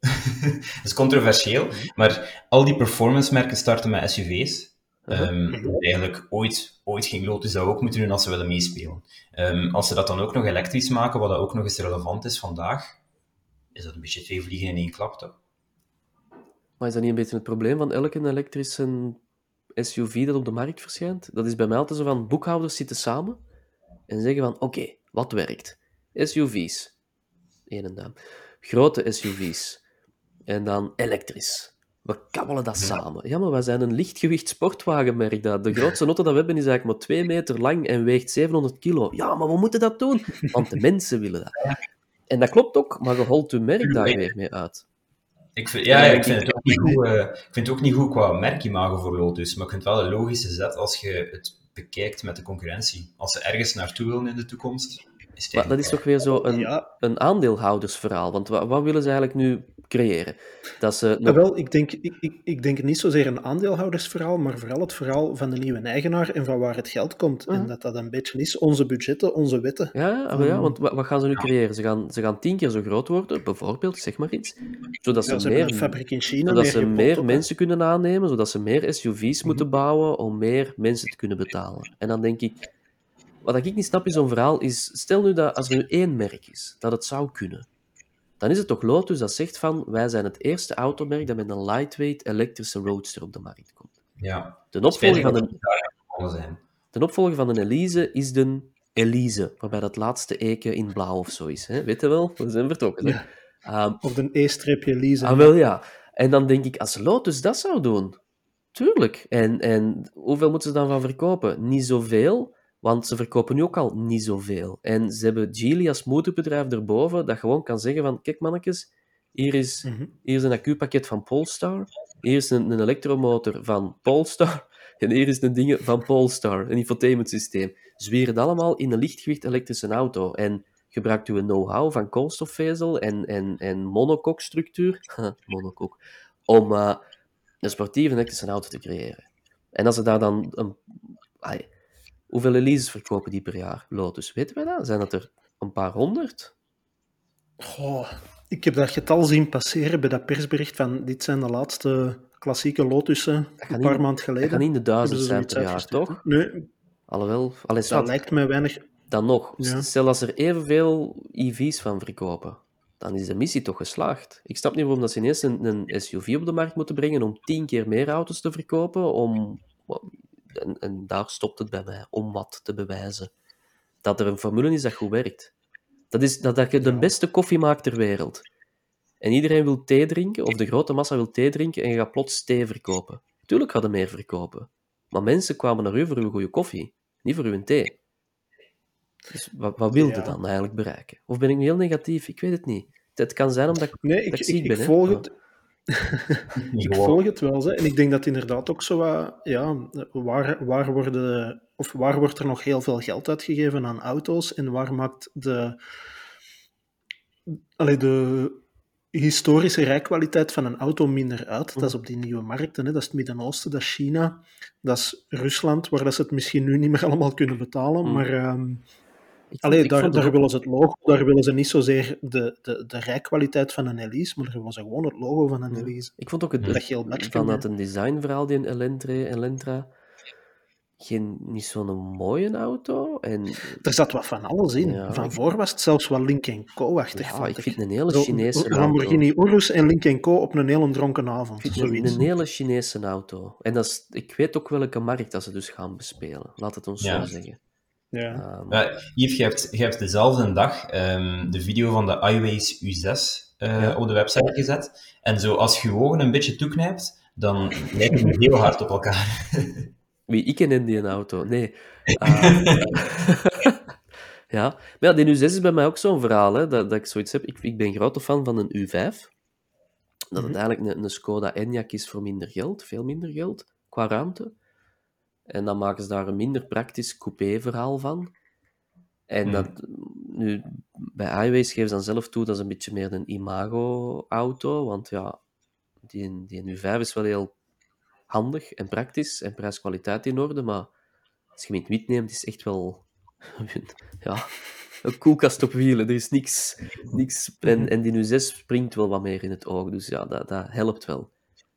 dat is controversieel, maar al die performance-merken starten met SUV's. Ehm, Eigenlijk, ooit, ooit ging Lotus dat ook moeten doen als ze willen meespelen. Ehm, als ze dat dan ook nog elektrisch maken, wat dat ook nog eens relevant is vandaag, is dat een beetje twee vliegen in één klap, toch? maar is dat niet een beetje het probleem van elke elektrische SUV dat op de markt verschijnt? Dat is bij mij altijd zo van, boekhouders zitten samen en zeggen van, oké, wat werkt? SUV's, één en duim. Grote SUV's. En dan elektrisch. We kabbelen dat samen. Ja, maar wij zijn een lichtgewicht sportwagenmerk. Dat. De grootste auto dat we hebben is eigenlijk maar 2 meter lang en weegt 700 kilo. Ja, maar we moeten dat doen, want de mensen willen dat. En dat klopt ook, maar je holt je merk daar weer mee uit. Ik vind, ja, ik vind, het ook niet goed, eh, ik vind het ook niet goed qua merkimago voor Lotus, maar ik vind het wel een logische zet als je het bekijkt met de concurrentie. Als ze ergens naartoe willen in de toekomst, Maar dat is toch weer zo een, Ja, een aandeelhoudersverhaal. Want wat, wat willen ze eigenlijk nu creëren? Dat ze Ja, nog- wel, ik denk, ik, ik, ik denk niet zozeer een aandeelhoudersverhaal, maar vooral het verhaal van de nieuwe eigenaar en van waar het geld komt. En dat dat een beetje is onze budgetten, onze wetten. Ja, ja, maar ja, want wat, wat gaan ze nu creëren? Ze gaan, ze gaan tien keer zo groot worden, bijvoorbeeld, zeg maar iets. Zodat Ja, ze, meer, fabriek in China, zodat meer ze meer op, mensen kunnen aannemen, zodat ze meer SUV's moeten bouwen om meer mensen te kunnen betalen. En dan denk ik, wat ik niet snap in zo'n verhaal is, stel nu dat als er nu één merk is, dat het zou kunnen, dan is het toch Lotus dat zegt van, wij zijn het eerste automerk dat met een lightweight elektrische roadster op de markt komt. Ja, De opvolger van een zijn. De opvolger van een Elise is de Elise, waarbij dat laatste eken in blauw of zo is. Hè? Weet je wel? We zijn vertrokken. Ja. Ehm, Of een E-streepje leasen. ah, wel ja. En dan denk ik, als Lotus dat zou doen, tuurlijk. En, en hoeveel moeten ze dan van verkopen? Niet zoveel, want ze verkopen nu ook al niet zoveel. En ze hebben Geely als motorbedrijf erboven, dat gewoon kan zeggen van, kijk mannetjes, hier is, Mhm. hier is een accupakket van Polestar, hier is een, een elektromotor van Polestar, en hier is een ding van Polestar, een infotainment systeem. Zwier het allemaal in een lichtgewicht elektrische auto. En gebruikt u een know-how van koolstofvezel en, en, en monocoque-structuur, monocoque, om eh, een sportieve elektrische auto te creëren. En als ze daar dan een... hoeveel Elises verkopen die per jaar, Lotus? Weten wij dat? Zijn dat er een paar honderd? Goh, ik heb dat getal zien passeren bij dat persbericht van dit zijn de laatste klassieke Lotussen, een paar maanden Dat geleden. kan niet in de duizend zijn per jaar, toch? Nee, Alhoewel, allee, dat lijkt mij weinig. Dan nog, Ja. stel als er evenveel EV's van verkopen, dan is de missie toch geslaagd. Ik snap niet waarom dat ze ineens een, een SUV op de markt moeten brengen om tien keer meer auto's te verkopen, om, en, en daar stopt het bij mij, om wat te bewijzen. Dat er een formule is dat goed werkt. Dat is dat, dat je de beste koffie maakt ter wereld. En iedereen wil thee drinken, of de grote massa wil thee drinken, en je gaat plots thee verkopen. Tuurlijk gaat er meer verkopen. Maar mensen kwamen naar u voor uw goede koffie, niet voor uw thee. Dus wat, wat wilde Ja. dan eigenlijk bereiken? Of ben ik nu heel negatief? Ik weet het niet. Het kan zijn omdat ik, Nee, ik, dat ik ik, ziek ik ben. hè. volg het. Ik volg het wel, hè. en ik denk dat inderdaad ook zo wat, ja, waar, waar, worden, of waar wordt er nog heel veel geld uitgegeven aan auto's en waar maakt de, allee, de historische rijkwaliteit van een auto minder uit? Dat is op die nieuwe markten, hè. dat is het Midden-Oosten, dat is China, dat is Rusland, waar dat ze het misschien nu niet meer allemaal kunnen betalen, Mm. maar... ehm, Ik vond- Allee, ik daar, willen ze het logo, daar willen ze niet zozeer de, de, de rijkwaliteit van een Elise, maar daar willen ze gewoon het logo van een Elise. Ik vond ook het, Dat geel bakje, vanuit ja. een designverhaal, die Elentra, Elentra geen, niet zo'n mooie auto. En Er zat wat van alles in. Ja, van ik- voor was het zelfs wel Link Co-achtig. ja, ik vind een hele Zo, Chinese auto. Lamborghini Urus en Link Co op een hele dronken avond. Ik vind een, een hele Chinese auto. En dat is, ik weet ook welke markt dat ze dus gaan bespelen. Laat het ons Ja. zo zeggen. Ja. Ehm, Ja, Yves, je hebt, je hebt dezelfde dag ehm, de video van de iWays U6 eh, Ja. op de website gezet. En zo, als je je ogen een beetje toeknijpt, dan lijken we heel hard op elkaar. Wie, ik ken in die auto? Nee. Uh, ja, maar ja, die U6 is bij mij ook zo'n verhaal, hè, dat, dat ik zoiets heb. Ik, ik ben grote fan van een U5. Dat het eigenlijk een, een Skoda Enyaq is voor minder geld, veel minder geld, qua ruimte. En dan maken ze daar een minder praktisch coupé-verhaal van. En dat, nu, bij iWays geven ze dan zelf toe dat is een beetje meer een imago-auto, want ja, die, die U5 is wel heel handig en praktisch en prijs-kwaliteit in orde, maar als je hem in het wit neemt, is echt wel ja, een koelkast op wielen. Er is niks. niks en, en die U6 springt wel wat meer in het oog, dus ja, dat, dat helpt wel.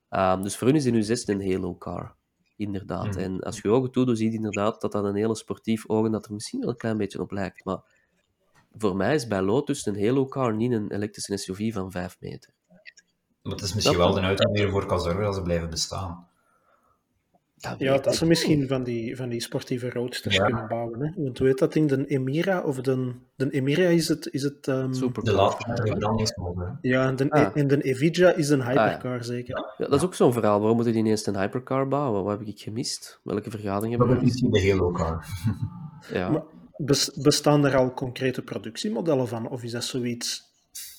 Um, dus voor hun is die U6 een Halo-car. Inderdaad. En als je ogen toe doet, zie je inderdaad dat dat een hele sportief ogen dat er misschien wel een klein beetje op lijkt. Maar voor mij is bij Lotus een Halo-car niet een elektrische SUV van 5 meter. Maar het is misschien wel de die ervoor kan zorgen dat ze blijven bestaan. Ja, dat ze misschien van die, van die sportieve roadsters kunnen bouwen. Hè? Want hoe heet dat ding? De Emira? Of de, de Emira is het... Is het um... Super de laatste verbrandingsmotor. Ja, en de, ah. en de Evija is een hypercar, ah, ja. zeker. Ja, dat is ook zo'n verhaal. Waarom moeten die ineens een hypercar bouwen? Wat heb ik gemist? Welke vergadering hebben we? Dat is de Halo-car. ja. Maar bestaan er al concrete productiemodellen van? Of is dat zoiets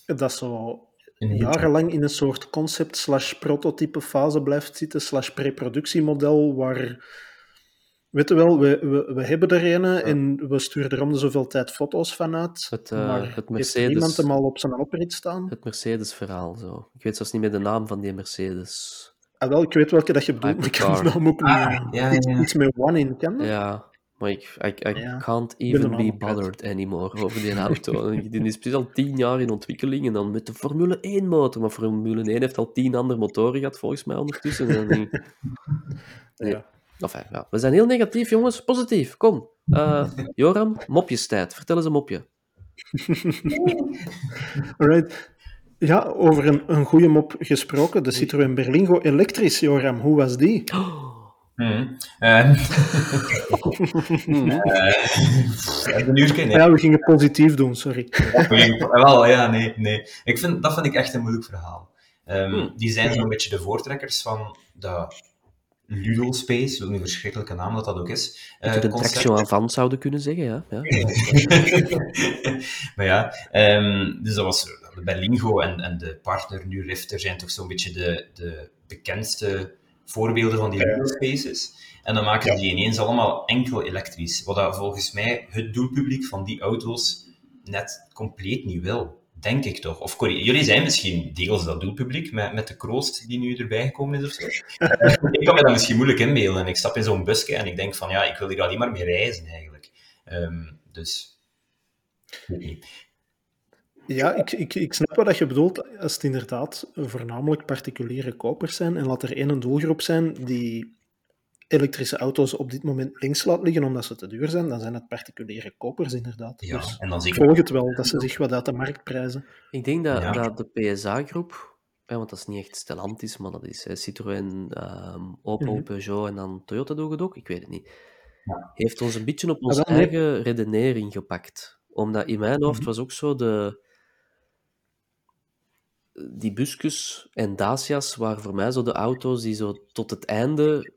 dat zo jarenlang in een soort concept slash prototype fase blijft zitten, slash preproductiemodel, waar... Weet je wel, we, we, we hebben er een en we sturen er om de zoveel tijd foto's van uit. Het, uh, maar het Mercedes, heeft iemand hem al op zijn oprit staan? Het Mercedes-verhaal, zo. Ik weet zelfs niet meer de naam van die Mercedes. Ah, wel, ik weet welke dat je bedoelt, maar ik kan de naam ook niet. Ah, ja, ja. Iets met One in, ken Ja, maar ik I, I ja, can't even be bothered anymore over die auto. die is al tien jaar in ontwikkeling en dan met de Formule 1 motor. Maar Formule 1 heeft al tien andere motoren gehad, volgens mij ondertussen. En dan denk ik, nee. ja. Enfin, ja. We zijn heel negatief, jongens. Positief, kom. Uh, Joram, mopjestijd. Vertel eens een mopje. Alright. Ja, over een, een goede mop gesproken. De Citroën Berlingo elektrisch, Joram. Hoe was die? Oh. Mm. Uh, uh, Ja, we gingen positief doen, sorry. wel, ja, nee, nee. Ik vind, dat vind ik echt een moeilijk verhaal. Um, hmm. Die zijn zo'n beetje de voortrekkers van de Ludo Space, wat een verschrikkelijke naam dat dat ook is. Uh, de Traction Avant zouden kunnen zeggen, ja. ja. maar ja, um, dus dat was bij Lingo en, en de partner nu Rifter zijn toch zo'n beetje de, de bekendste voorbeelden van die Spaces. En dan maken die ineens allemaal enkel elektrisch. Wat dat volgens mij het doelpubliek van die auto's net compleet niet wil. Denk ik toch. Of jullie zijn misschien deels dat doelpubliek met, met de kroost die nu erbij gekomen is of zo. ik kan me dat misschien moeilijk inbeelden. Ik stap in zo'n busje en ik denk van ja, ik wil hier alleen maar mee reizen eigenlijk. Um, dus. Ja, ik, ik, ik snap wat je bedoelt als het inderdaad voornamelijk particuliere kopers zijn en laat er één doelgroep zijn die elektrische auto's op dit moment links laat liggen omdat ze te duur zijn, dan zijn het particuliere kopers inderdaad. Ja, dus en dan ik volg het wel dat ze zich wat uit de markt prijzen. Ik denk dat, dat de PSA-groep, want dat is niet echt Stellantis, maar dat is Citroën, um, Opel, mhm. Peugeot en dan Toyota doet het ook, ik weet het niet, ja. heeft ons een beetje op ah, onze eigen redenering gepakt. Omdat in mijn hoofd mhm. was ook zo de die busjes en Dacia's waren voor mij zo de auto's die zo tot het einde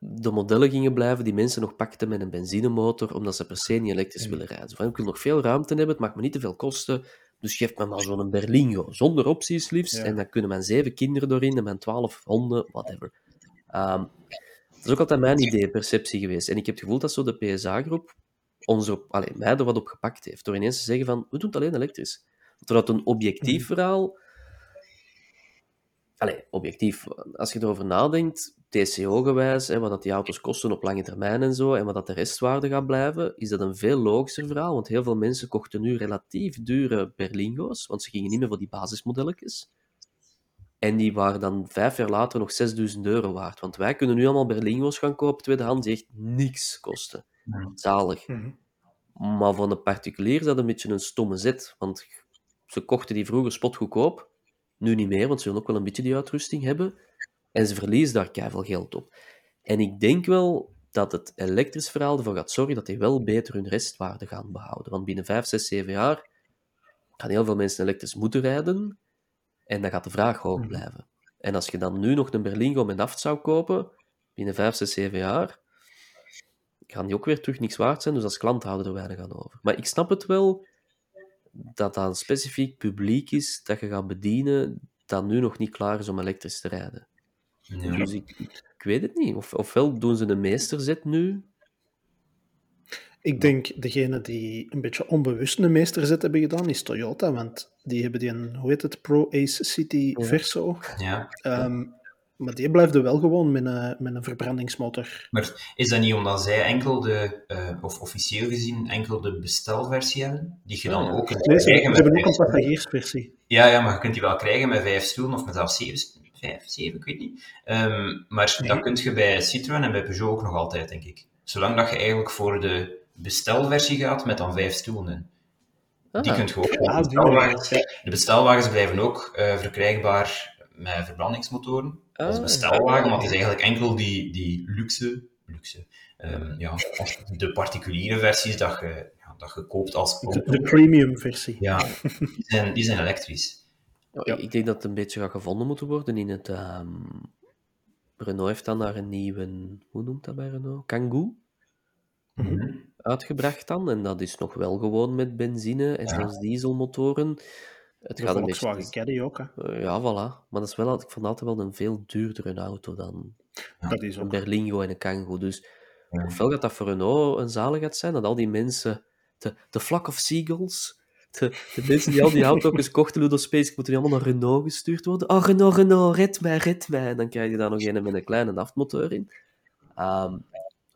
de modellen gingen blijven die mensen nog pakten met een benzinemotor, omdat ze per se niet elektrisch willen rijden. Van, ik wil nog veel ruimte hebben, het mag me niet te veel kosten, dus geef me maar zo'n Berlingo, zonder opties liefst, en dan kunnen mijn zeven kinderen doorin en mijn twaalf honden, whatever. Um, dat is ook altijd mijn idee, perceptie geweest. En ik heb het gevoel dat zo de PSA-groep mij er wat op gepakt heeft, door ineens te zeggen van, we doen het alleen elektrisch. Terwijl een objectief verhaal Allee, objectief, als je erover nadenkt, TCO-gewijs, wat dat die auto's kosten op lange termijn en zo, en wat dat de restwaarde gaat blijven, is dat een veel logischer verhaal, want heel veel mensen kochten nu relatief dure Berlingo's, want ze gingen niet meer voor die basismodelletjes. En die waren dan vijf jaar later nog 6000 euro waard. Want wij kunnen nu allemaal Berlingo's gaan kopen, tweedehands, die echt niks kosten. Zalig. Mhm. Maar voor een particulier is dat een beetje een stomme zet, want ze kochten die vroeger spotgoedkoop, nu niet meer, want ze willen ook wel een beetje die uitrusting hebben. En ze verliezen daar keihard geld op. En ik denk wel dat het elektrisch verhaal ervoor gaat zorgen dat die wel beter hun restwaarde gaan behouden. Want binnen 5, 6, 7 jaar gaan heel veel mensen elektrisch moeten rijden. En dan gaat de vraag hoog hmm. blijven. En als je dan nu nog een Berlingo met naft zou kopen, binnen 5, 6, 7 jaar, gaan die ook weer terug niks waard zijn. Dus als klant houden er weinig aan over. Maar ik snap het wel dat dat een specifiek publiek is dat je gaat bedienen dat nu nog niet klaar is om elektrisch te rijden. Ja. Dus ik, ik weet het niet. Of, ofwel doen ze de meesterzet nu. Ik denk degene die een beetje onbewust een meesterzet hebben gedaan, is Toyota. Want die hebben die een, hoe heet het, Pro Ace City. Verso. Ja. Ehm, maar die blijft wel gewoon met een, met een verbrandingsmotor. Maar is dat niet omdat zij enkel de, eh, of officieel gezien, enkel de bestelversie hebben? Die je dan ook kunt Nee, ze, ze krijgen met hebben ook een passagiersversie. Ja, ja, maar je kunt die wel krijgen met vijf stoelen of met zelfs zeven, vijf, zeven, ik weet niet. Ehm, maar Nee. dat kun je bij Citroën en bij Peugeot ook nog altijd, denk ik. Zolang dat je eigenlijk voor de bestelversie gaat met dan vijf stoelen in. Die Ah, kunt je ook. Ja, de, die bestelwagens, de bestelwagens blijven ook eh, verkrijgbaar met verbrandingsmotoren. Als Ah, bestelwagen, want het is eigenlijk enkel die, die luxe, luxe ehm, ja, de particuliere versies dat je, ja, dat je koopt als De, de premium versie. Ja, die zijn, die zijn elektrisch. Ja, Ja. Ik, denk dat het een beetje gaat gevonden moeten worden in het... ehm, Renault heeft dan daar een nieuwe... Hoe noemt dat bij Renault? Kangoo Mhm. uitgebracht dan. En dat is nog wel gewoon met benzine en Ja. zelfs dieselmotoren. Het gaat een Volkswagen beetje... Caddy ook. Hè. Eh, Ja, voilà. Maar dat is wel, ik vond altijd wel een veel duurdere auto dan. Dat is een. Berlingo en een Kangoo. Dus Ja. ofwel gaat dat voor Renault een zaligheid zijn, dat al die mensen... De, de flock of seagulls... De, de mensen die al die auto's kochten, Ludo Space, moeten die allemaal naar Renault gestuurd worden. Oh, Renault, Renault, red mij, red mij. En dan krijg je daar nog een met een kleine naftmotor in. Ehm,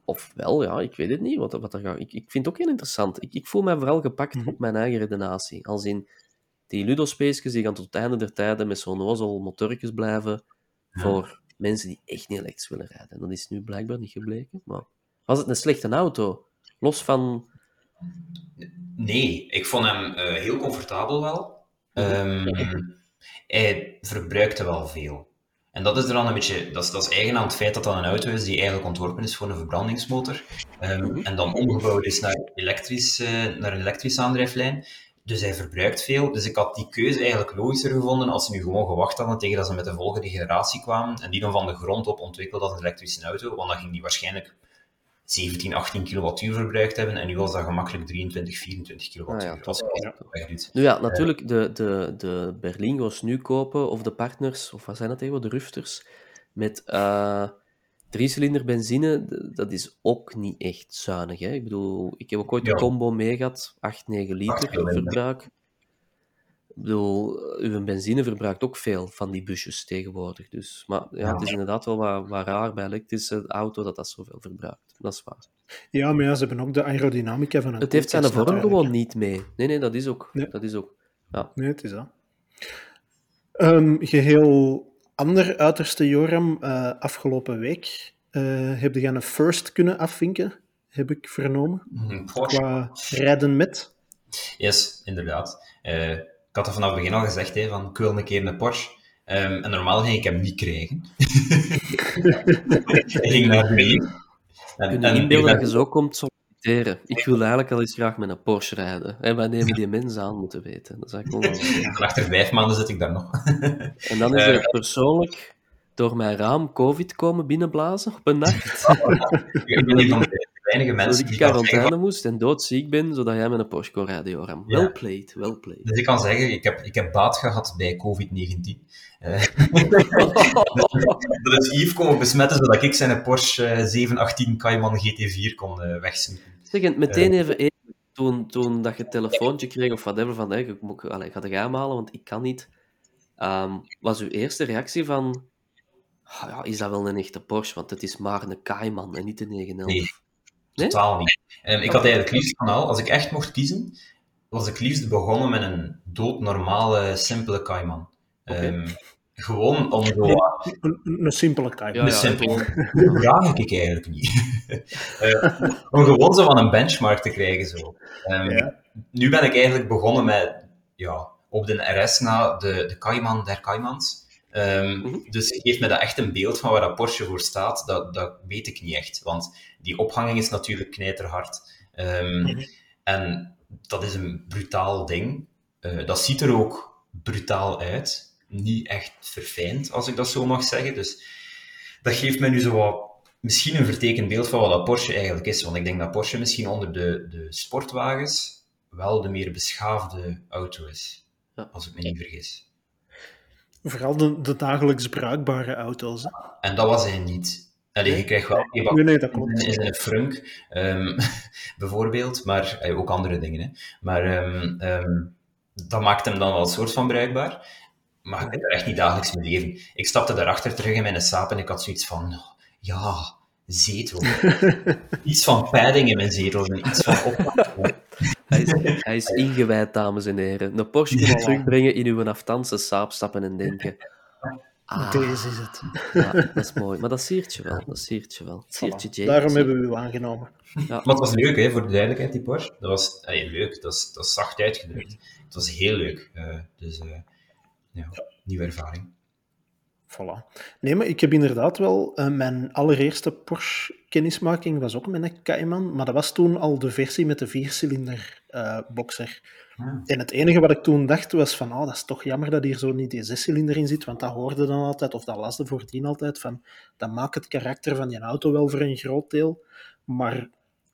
ofwel, ja, ik weet het niet. Wat, wat er gaat. Ik, ik vind het ook heel interessant. Ik, ik voel mij vooral gepakt Mhm. op mijn eigen redenatie. Als in die Ludospaces die gaan tot het einde der tijden met zo'n ozel motorretjes blijven Ja. voor mensen die echt niet elektrisch willen rijden. En dat is nu blijkbaar niet gebleken. Maar was het een slechte auto? Los van... Nee, ik vond hem eh, heel comfortabel wel. Ehm, hij verbruikte wel veel. En dat is er dan een beetje, dat is, dat is eigen aan het feit dat dat een auto is die eigenlijk ontworpen is voor een verbrandingsmotor. Ehm, Mhm. En dan omgebouwd is naar, elektrisch, eh, naar een elektrische aandrijflijn. Dus hij verbruikt veel. Dus ik had die keuze eigenlijk logischer gevonden als ze nu gewoon gewacht hadden tegen dat ze met de volgende generatie kwamen. En die dan van de grond op ontwikkeld als een elektrische auto. Want dan ging die waarschijnlijk 17, 18 kilowattuur verbruikt hebben. En nu was dat gemakkelijk 23, 24 kilowattuur. Ah ja, als ja. Nu ja, natuurlijk, de, de, de Berlingo's nu kopen, of de partners, of wat zijn dat tegenwoordig, de Rufters, met eh driecilinder benzine, dat is ook niet echt zuinig. Hè? Ik bedoel, ik heb ook ooit Ja. een combo mee gehad, 8, 9 liter verbruik. Ik bedoel, uw benzine verbruikt ook veel van die busjes tegenwoordig. Dus, maar ja, Ja. het is inderdaad wel wat, wat raar bij elektrische auto dat dat zoveel verbruikt. Dat is waar. Ja, maar ja, ze hebben ook de aerodynamica van een Het heeft zijn vorm gewoon niet mee. Nee, nee, dat is ook. Nee. Dat is ook. Ja. Nee, het is dat. Ehm, geheel ander uiterste, Joram. Eh, afgelopen week eh, heb je een first kunnen afvinken, heb ik vernomen, Porsche. qua rijden met. Yes, inderdaad. Eh, ik had er vanaf het begin al gezegd, hè, van ik wil een keer een Porsche. Ehm, en normaal ging ik hem niet krijgen. Hij ging naar beneden. En, Kun je en ik inbeelden dat je zo komt solliciteren? Ik wil eigenlijk al eens graag met een Porsche rijden. En wij nemen die mensen aan, moeten weten. Dat is eigenlijk achter vijf maanden zit ik daar nog. En dan is Eh. er persoonlijk door mijn raam COVID komen binnenblazen op een nacht. ik ben weinige Dat mensen ik die kan quarantaine zeggen... moest en doodziek ben, zodat jij met een Porsche kon rijden, Joram. Ja. Well played, well played. Dus ik kan zeggen, ik heb, ik heb baat gehad bij COVID-19. Eh, dat is Yves komen besmetten, zodat ik zijn Porsche eh, 718 Cayman GT4 kon eh wegsnoepen. Zeg, en meteen even. Toen, toen dat je het telefoontje kreeg of whatever van, hey, ik moet, allee, ik ga de gaan halen, want ik kan niet. Ehm, was uw eerste reactie van, "Ah ja, is dat wel een echte Porsche? Want het is maar een Cayman en niet een 911. Nee. Nee? Totaal niet. Ehm, ik had eigenlijk liefst van al, als ik echt mocht kiezen, was ik liefst begonnen met een doodnormale, simpele Cayman. Ehm, gewoon om zo... Een, een simpele. Ja, de ja, simpele... Dat vraag ik eigenlijk niet. Eh, om gewoon zo van een benchmark te krijgen. Zo. Ehm, Ja. Nu ben ik eigenlijk begonnen met, ja, op de RS na de, de Cayman der Ehm, Mhm. Dus geeft me dat echt een beeld van waar dat Porsche voor staat, dat, dat weet ik niet echt. Want die ophanging is natuurlijk knijterhard. Ehm, Mhm. En dat is een brutaal ding. Eh, dat ziet er ook brutaal uit. niet echt verfijnd, als ik dat zo mag zeggen. Dus dat geeft mij nu zo wat, misschien een vertekend beeld van wat dat Porsche eigenlijk is. Want ik denk dat Porsche misschien onder de, de sportwagens wel de meer beschaafde auto is. Ja. Als ik me niet vergis. Vooral de, de dagelijks bruikbare auto's. Hè? En dat was hij niet. Allee, je krijgt wel nee, nee, nee, dat klopt. in een frunk, um, bijvoorbeeld, maar uh, ook andere dingen. Hè. Maar um, um, dat maakt hem dan wel een soort van bruikbaar. Maar ik er echt niet dagelijks mee leven. Ik stapte daarachter terug in mijn saap en ik had zoiets van, ja, zetel. iets van padding in mijn zetel en iets van opmaken. Hij is, hij is ingewijd, dames en heren. Een Porsche kunnen ja. terugbrengen in uw aftanse saap stappen en denken... Ah, Deze is het. Ja, dat is mooi. Maar dat siert je wel. Dat siert je wel. Siert je Jake, Daarom hebben we u aangenomen. Ja. Maar het was leuk, hè, voor de duidelijkheid, die Porsche. Dat was hey, leuk. Dat is, dat is zacht uitgedrukt. Het was heel leuk. Uh, dus uh, ja, nieuwe ervaring. Voilà. Nee, maar ik heb inderdaad wel... Uh, mijn allereerste Porsche-kennismaking was ook met een Cayman, maar dat was toen al de versie met de viercilinder boxer. Ja. En het enige wat ik toen dacht was van, oh, dat is toch jammer dat hier zo niet die zescilinder in zit, want dat hoorde dan altijd, of dat lasde voordien altijd, van, dat maakt het karakter van die auto wel voor een groot deel. Maar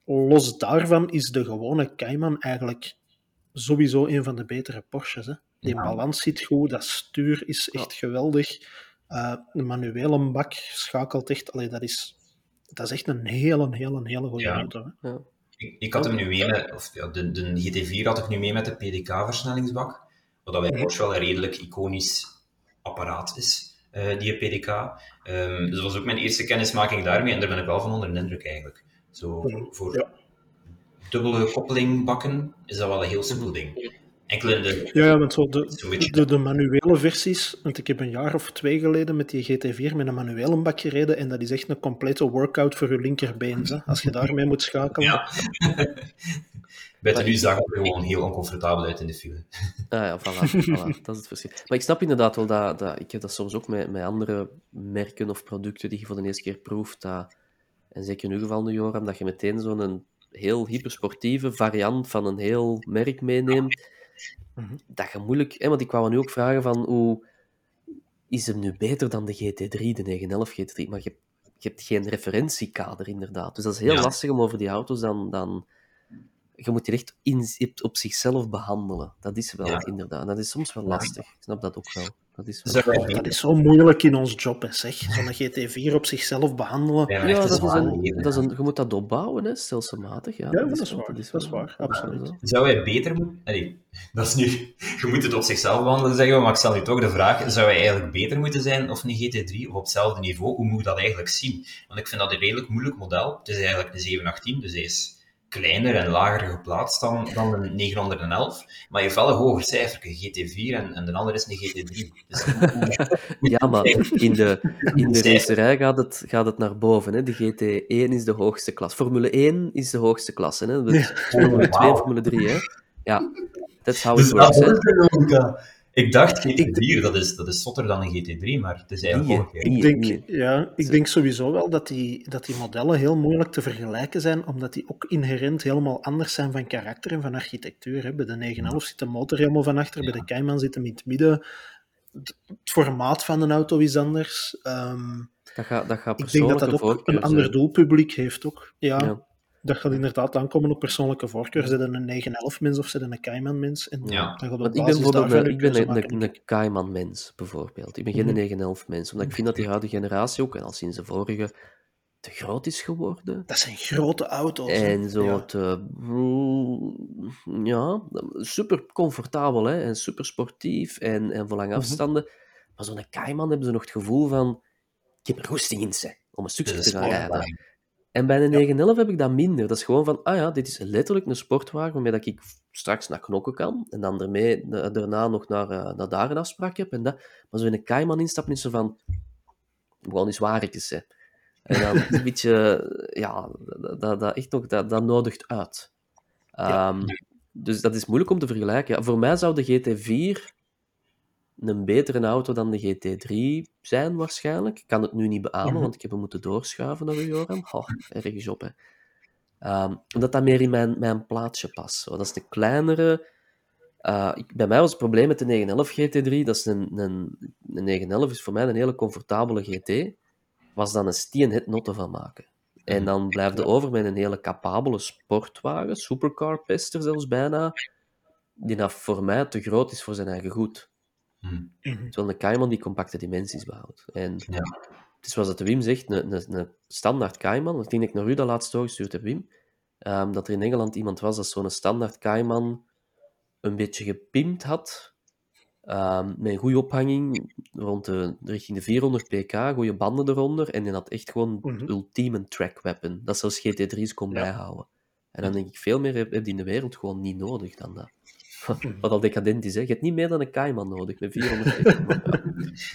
los daarvan is de gewone Cayman eigenlijk sowieso een van de betere Porsches. Hè. Die ja. balans zit goed, dat stuur is echt ja. geweldig. Uh, de manuele bak schakelt echt, allee, dat, is, dat is echt een hele, hele, hele goede auto. Hè. Ik, ik, had hem nu mee met, of ja, de, de GT4 had ik nu mee met de PDK-versnellingsbak, wat bij Porsche wel een redelijk iconisch apparaat is, uh, die PDK. Um, dus dat was ook mijn eerste kennismaking daarmee en daar ben ik wel van onder de indruk eigenlijk. Zo, voor ja. dubbele koppelingbakken is dat wel een heel simpel ding. Enkel in de... Ja, ja want zo de, de, de, manuele versies, want ik heb een jaar of twee geleden met die GT4 met een manuele bak gereden en dat is echt een complete workout voor je linkerbeen, hè, als je daarmee moet schakelen. Ja. Bij de nu zag het er gewoon heel oncomfortabel uit in de file. Ah ja, voilà, voilà, dat is het verschil. Maar ik snap inderdaad wel dat, dat ik heb dat soms ook met, met andere merken of producten die je voor de eerste keer proeft, dat, en zeker in uw geval nu, Joram, dat je meteen zo'n heel hypersportieve variant van een heel merk meeneemt, dat je moeilijk... Hè, want ik wou nu ook vragen van hoe... Is hem nu beter dan de GT3, de 911 GT3? Maar je, je hebt geen referentiekader, inderdaad. Dus dat is heel ja. lastig om over die auto's dan... dan je moet die echt in, op zichzelf behandelen. Dat is wel, ja. inderdaad. Dat is soms wel lastig. Ik snap dat ook wel. Dat is, wel... dat is zo moeilijk in ons job, hè, zeg. Zo'n GT4 op zichzelf behandelen. Ja, ja dat, is een, dat is een, je moet dat opbouwen, hè, stelselmatig. Ja, ja dat, is waar. Dat is, dat is waar, absoluut. Zou hij beter moeten... Nee, dat is nu... Je moet het op zichzelf behandelen, zeggen maar ik stel nu toch de vraag, zou hij eigenlijk beter moeten zijn of een GT3 of op hetzelfde niveau? Hoe moet je dat eigenlijk zien? Want ik vind dat een redelijk moeilijk model. Het is eigenlijk een 718, dus hij is kleiner en lager geplaatst dan, dan de 911. Maar je heeft wel een hoger cijfer, GT4 en, en de andere is een GT3. Dus, ja, maar in de, in de racerij gaat het, gaat het naar boven. Hè. De GT1 is de hoogste klas. Formule 1 is de hoogste klasse. Hè. Dus Formule 2 en Formule 3. Hè. Ja, that's how it works. Hè. Ik dacht GT4, dat is, dat is zotter dan een GT3, maar het is eigenlijk ook... Ik denk, ja, ik denk sowieso wel dat die, dat die modellen heel moeilijk te vergelijken zijn, omdat die ook inherent helemaal anders zijn van karakter en van architectuur. Hè. Bij de 911 zit de motor helemaal van achter, ja. bij de Cayman zit hem in het midden. Het formaat van een auto is anders. Um, dat gaat, dat gaat ik denk dat dat ook een ander doelpubliek heeft. Ook. Ja. ja dat gaat inderdaad aankomen op persoonlijke voorkeur. Zet een 911 mens of zet een Cayman mens. En ja. dan gaat ik ben bijvoorbeeld ik ben een, een, een Cayman mens, bijvoorbeeld. Ik ben geen mm -hmm. 911 mens, omdat ik vind dat die huidige generatie ook, en al sinds de vorige, te groot is geworden. Dat zijn grote auto's. En zo ja. te... Ja, super comfortabel hè? en super sportief en, en voor lange afstanden. Mm -hmm. Maar zo'n Cayman hebben ze nog het gevoel van ik heb er goesting in, ze, om een stukje te gaan rijden. En bij de 911 heb ik dat minder. Dat is gewoon van, ah ja, dit is letterlijk een sportwagen waarmee dat ik straks naar knokken kan. En dan ermee, daarna nog naar, uh, naar daar een afspraak heb. En dat. Maar zo in een Cayman instappen is zo van, gewoon eens waarikjes, hè. En dan een beetje, ja, dat, dat, echt nog, dat, dat nodigt uit. Um, ja. Dus dat is moeilijk om te vergelijken. Ja, voor mij zou de GT4 een betere auto dan de GT3 zijn, waarschijnlijk. Ik kan het nu niet beamen, -hmm. want ik heb hem moeten doorschuiven naar Joram. Oh, ergens op, hè. Um, omdat dat meer in mijn, mijn plaatsje past. Zo. Dat is de kleinere, Uh, ik, bij mij was het probleem met de 911 GT3, dat is een, een, een 911 is voor mij een hele comfortabele GT, was dan een stien hit notte van maken. En dan blijft je over met een hele capabele sportwagen, supercar pester zelfs bijna, die nou voor mij te groot is voor zijn eigen goed. Mm. Terwijl een Cayman die compacte dimensies behoudt. En ja. het is zoals dat de Wim zegt, een, een, een standaard Cayman, want ik ik naar u dat laatst doorgestuurd heb, Wim, um, dat er in Engeland iemand was dat zo'n standaard Cayman een beetje gepimpt had, um, met een goede ophanging, rond de, richting de 400 pk, goede banden eronder, en die had echt gewoon mm -hmm. ultieme track weapon, dat zelfs GT3's kon ja. bijhouden. En dan denk ik, veel meer heb, heb die in de wereld gewoon niet nodig dan dat. Wat al decadent is, hè. Je hebt niet meer dan een Cayman nodig, met 400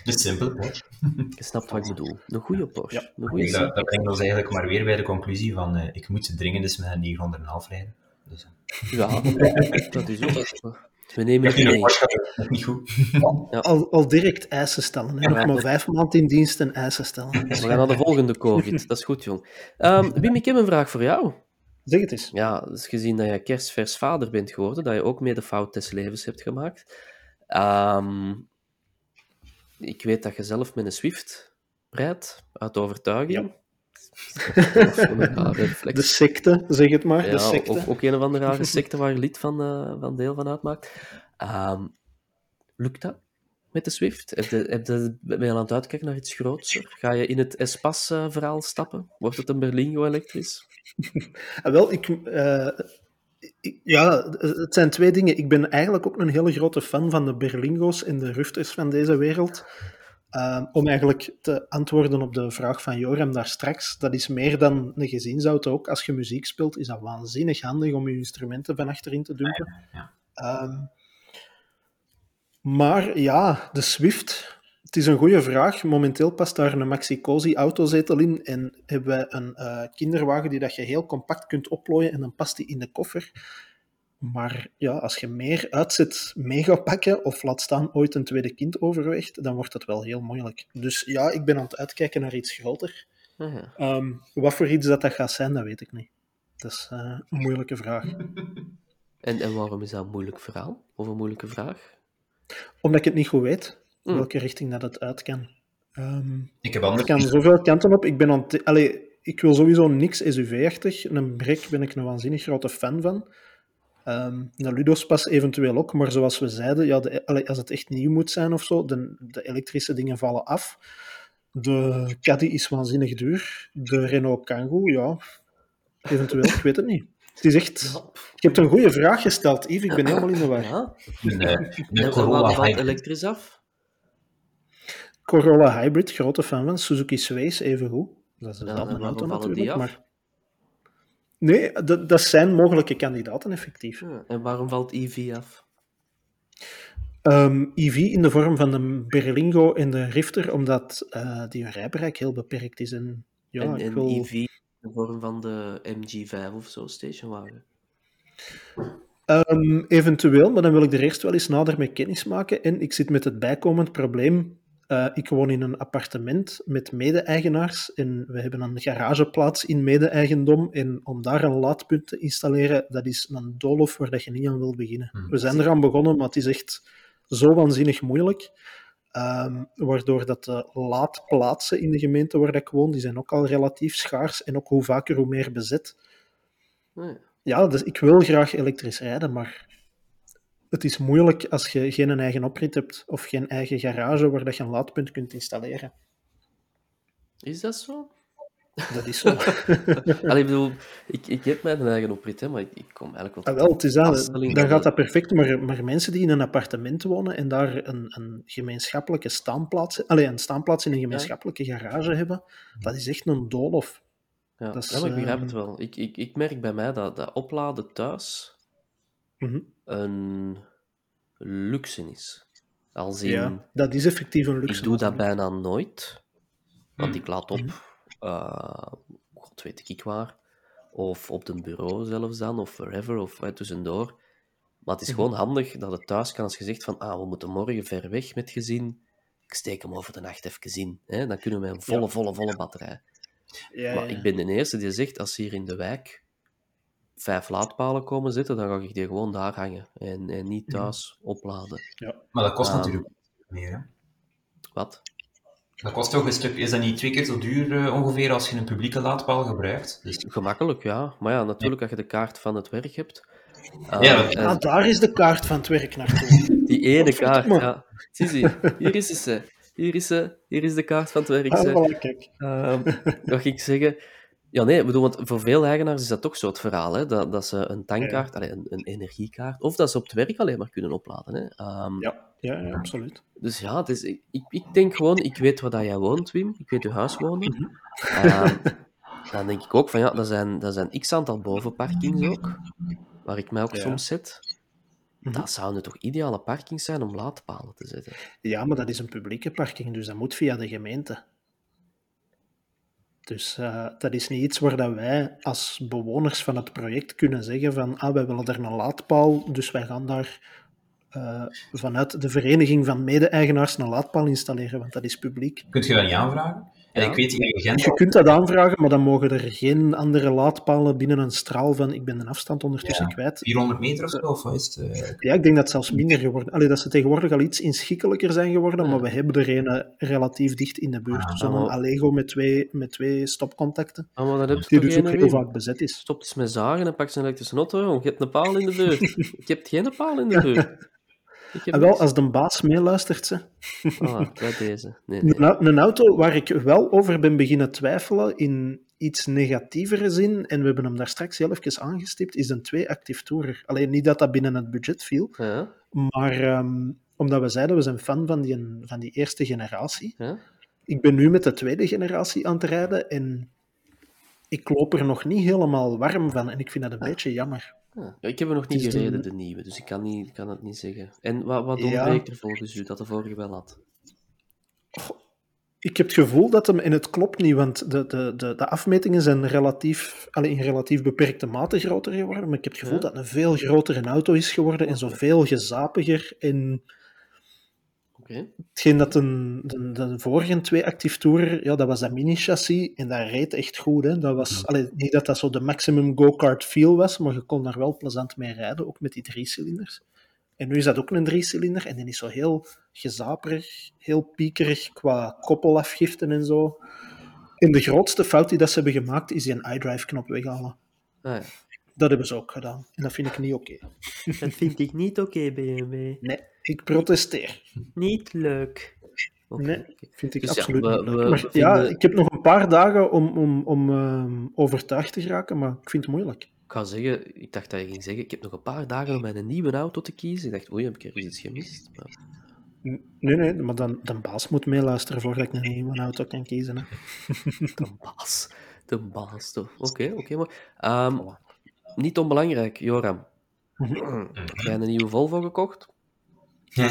De simpele Porsche. Je snapt wat ik bedoel. Een goede Porsche. Ja. Een goede dat, dat brengt ons eigenlijk maar weer bij de conclusie van uh, ik moet dringend eens met een 900,5 rijden. Dus, uh. Ja, dat is ook... We nemen het mee. Niet goed. Ja. Al, al direct eisen stellen. Hè. Nog maar vijf maanden in dienst en eisen stellen. We gaan naar de volgende COVID. Dat is goed, jong. Um, Wim, ik heb een vraag voor jou. Zeg het eens. Ja, dus gezien dat je kerstvers vader bent geworden, dat je ook mee de fout des levens hebt gemaakt. Um, ik weet dat je zelf met een Swift rijdt, uit overtuiging. Ja. de secte, zeg het maar. Ja, de secte. Ook, ook, een of andere rare secte waar je lid van, uh, van deel van uitmaakt. Um, lukt dat met de Swift? Heb je, heb je, ben je aan het uitkijken naar iets groots? Ga je in het Espas-verhaal stappen? Wordt het een Berlingo elektrisch? Wel, ik, uh, ik, ja, het zijn twee dingen. Ik ben eigenlijk ook een hele grote fan van de Berlingo's en de Rufters van deze wereld. Uh, om eigenlijk te antwoorden op de vraag van Joram daar straks, dat is meer dan een gezinsauto ook. Als je muziek speelt, is dat waanzinnig handig om je instrumenten van achterin te dumpen. Ja, ja. Um, maar ja, de Swift, het is een goede vraag. Momenteel past daar een Maxi-Cosi autozetel in en hebben wij een uh, kinderwagen die dat je heel compact kunt oplooien en dan past die in de koffer. Maar ja, als je meer uitzet mee gaat pakken of laat staan ooit een tweede kind overweegt, dan wordt dat wel heel moeilijk. Dus ja, ik ben aan het uitkijken naar iets groter. Uh -huh. um, wat voor iets dat, dat gaat zijn, dat weet ik niet. Dat is uh, een moeilijke vraag. En, en waarom is dat een moeilijk verhaal? Of een moeilijke vraag? Omdat ik het niet goed weet, mm. welke richting dat het uit kan. Um, ik heb anders... kan zoveel kanten op. Ik, ben aan Allee, ik wil sowieso niks SUV-achtig. Een brek ben ik een waanzinnig grote fan van. Um, de Ludos pas eventueel ook, maar zoals we zeiden, ja, de, allee, als het echt nieuw moet zijn of zo, de, de elektrische dingen vallen af. De Caddy is waanzinnig duur. De Renault Kangoo, ja, eventueel, ik weet het niet. Het is echt... Ja. Je hebt een goede vraag gesteld, Yves. Ik ben helemaal in de war. Ja. De, de Corolla elektrisch af? Corolla Hybrid, grote fan van. Suzuki Sways, even goed. Dat is een auto natuurlijk, maar... Nee, dat, dat zijn mogelijke kandidaten, effectief. Ja, en waarom valt EV af? Um, EV in de vorm van de Berlingo en de Rifter, omdat uh, die rijbereik heel beperkt is. En, ja, en, en wil... EV in de vorm van de MG5 of zo, stationwagen? Um, eventueel, maar dan wil ik er eerst wel eens nader mee kennis maken. En ik zit met het bijkomend probleem. Uh, ik woon in een appartement met mede-eigenaars en we hebben een garageplaats in mede-eigendom. En om daar een laadpunt te installeren, dat is een doolhof waar dat je niet aan wil beginnen. Hmm. We zijn eraan begonnen, maar het is echt zo waanzinnig moeilijk. Um, waardoor dat de laadplaatsen in de gemeente waar ik woon, die zijn ook al relatief schaars en ook hoe vaker hoe meer bezet. Ja, dus ik wil graag elektrisch rijden, maar het is moeilijk als je geen eigen oprit hebt of geen eigen garage waar dat je een laadpunt kunt installeren. Is dat zo? Dat is zo. Allee, ik bedoel, ik, ik heb mijn eigen oprit, hè, maar ik, ik kom eigenlijk wel... Ah, wel, het is dat, dan gaat dat perfect, maar, maar mensen die in een appartement wonen en daar een, een gemeenschappelijke staanplaats, allee, een staanplaats in een gemeenschappelijke ja. garage hebben, dat is echt een doolhof. Ja, Dat is, ja, maar ik begrijp ehm, het wel. Ik, ik, ik merk bij mij dat, dat opladen thuis mhm. een luxe is. Als in, Ja, dat is effectief een luxe. ik doe dat bijna nooit, want Mhm. ik laat op, eh, god weet ik waar, of op een bureau zelfs dan, of wherever, of eh, tussendoor. Maar het is gewoon handig dat het thuis kan als je zegt van, ah, we moeten morgen ver weg met gezin, ik steek hem over de nacht even in. Hè? Dan kunnen we met een volle, Ja. volle, volle batterij. Ja, Maar ja, ik ben de eerste die zegt, als hier in de wijk vijf laadpalen komen zitten, dan ga ik die gewoon daar hangen en, en niet Mhm. thuis opladen. Maar dat kost Ehm. natuurlijk meer, hè? Wat? Dat kost toch een stuk... Is dat niet twee keer zo duur eh, ongeveer als je een publieke laadpaal gebruikt? Dus, Gemakkelijk, ja. Maar ja, natuurlijk, als je de kaart van het werk hebt. Ja, eh, dat- en Ah, daar is de kaart van het werk naartoe. die ene kaart, ja. Zie, zie, hier is ze. Hier is ze. Hier is de kaart van het werk. Ah, ze. voilà, kijk. Ehm, ga ik zeggen... Ja, nee, ik bedoel, want voor veel eigenaars is dat toch zo het verhaal, hè, dat, dat ze een tankkaart, allee, een, een energiekaart, of dat ze op het werk alleen maar kunnen opladen. Hè. Ehm, Ja, ja, ja, absoluut. Dus ja, het is, ik, ik- denk gewoon, ik weet waar dat jij woont, Wim, ik weet je huiswonen. Mhm. Ehm, dan denk ik ook van ja, dat zijn, dat zijn x aantal bovenparkings ook, waar ik mij ook Ja. soms zet. Mhm. Dat zouden toch ideale parkings zijn om laadpalen te zetten? Ja, maar dat is een publieke parking, dus dat moet via de gemeente. Dus eh, dat is niet iets waar dat wij als bewoners van het project kunnen zeggen van ah, wij willen er een laadpaal, dus wij gaan daar eh, vanuit de vereniging van mede-eigenaars een laadpaal installeren, want dat is publiek. kunt je dat niet aanvragen? En Ja. ik weet in Gent... Je kunt dat aanvragen, maar dan mogen er geen andere laadpalen binnen een straal van ik ben de afstand ondertussen Ja. kwijt. 400 meter of zo, of wat is het? eh? Ja, ik denk dat het zelfs minder geworden Allee, dat ze tegenwoordig al iets inschikkelijker zijn geworden, Ja. maar we hebben er een relatief dicht in de buurt. Ah, Zo'n Allego met twee, met twee stopcontacten, Ah, maar dat heb je die toch dus ook heel vaak bezet is. Stop eens met zagen en pak eens een elektrische auto, jong. Je hebt een paal in de deur. ik heb geen paal in de deur. En wel, niks. als de baas meeluistert, ze. Voilà, bij deze. Nee, nee. Een, au- een auto waar ik wel over ben beginnen twijfelen in iets negatievere zin, en we hebben hem daar straks heel even aangestipt, is een 2-actief tourer. Alleen niet dat dat binnen het budget viel, Ja, maar ehm, omdat we zeiden, we zijn fan van die, van die eerste generatie. ja. Ik ben nu met de tweede generatie aan het rijden en ik loop er nog niet helemaal warm van en ik vind dat een beetje jammer. Ja, ik heb er nog niet gereden, de- de nieuwe, dus ik kan, niet, ik kan het niet zeggen. En wat, wat Ja. ontbreekt er volgens u dat de vorige wel had? Ik heb het gevoel dat hem, en het klopt niet, want de, de, de, de afmetingen zijn relatief, allee, in relatief beperkte mate groter geworden, maar ik heb het gevoel Ja. dat het een veel grotere auto is geworden en zoveel gezapiger. En Oké. hetgeen dat een, de, de vorige twee actief tourer, ja, dat was dat mini-chassis en dat reed echt goed. Hè. Dat was, allee, niet dat dat zo de maximum go-kart feel was, maar je kon daar wel plezant mee rijden, ook met die drie cilinders. En nu is dat ook een driecilinder en die is zo heel gezaperig, heel piekerig qua koppelafgiften en zo. En de grootste fout die dat ze hebben gemaakt is die een iDrive-knop weghalen. Ah, ja. Dat hebben ze ook gedaan. En dat vind ik niet oké. Dat vind ik niet oké, BMW. Nee, ik protesteer. Niet leuk. Oké, Nee, vind ik Dus ja, absoluut we- niet leuk. we- Maar ja, ik heb nog een paar dagen om, om, om ehm, overtuigd te geraken, maar ik vind het moeilijk. Ik ga zeggen, ik dacht dat je ging zeggen, ik heb nog een paar dagen om mijn nieuwe auto te kiezen. Ik dacht, oei, heb ik er iets gemist? Maar, Nee, nee, maar dan, de baas moet meeluisteren voordat ik een nieuwe auto kan kiezen. Hè. de baas. De baas, toch. Oké, oké, maar... ehm, niet onbelangrijk, Joram. Mhm. Heb jij een nieuwe Volvo gekocht? Ja.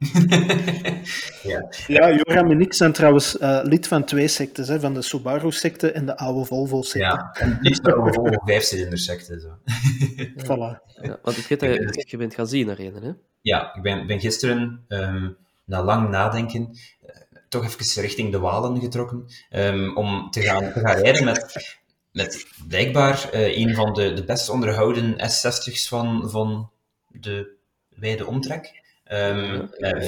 Ja, Joram en ik zijn trouwens eh, lid van twee sectes, hè, van de Subaru-secte en de oude Volvo-secte. ja. En liefst ook een Volvo vijfcilinder-secte. Zo. Voilà. Ja, want ik weet dat je, je bent gaan zien naar een, hè? Ja, ik ben, ben gisteren, ehm, na lang nadenken, eh, toch even richting de Walen getrokken, ehm, om te gaan, te gaan rijden met, met blijkbaar eh, een van de, de best onderhouden S60's van, van de wijde omtrek. Ehm, met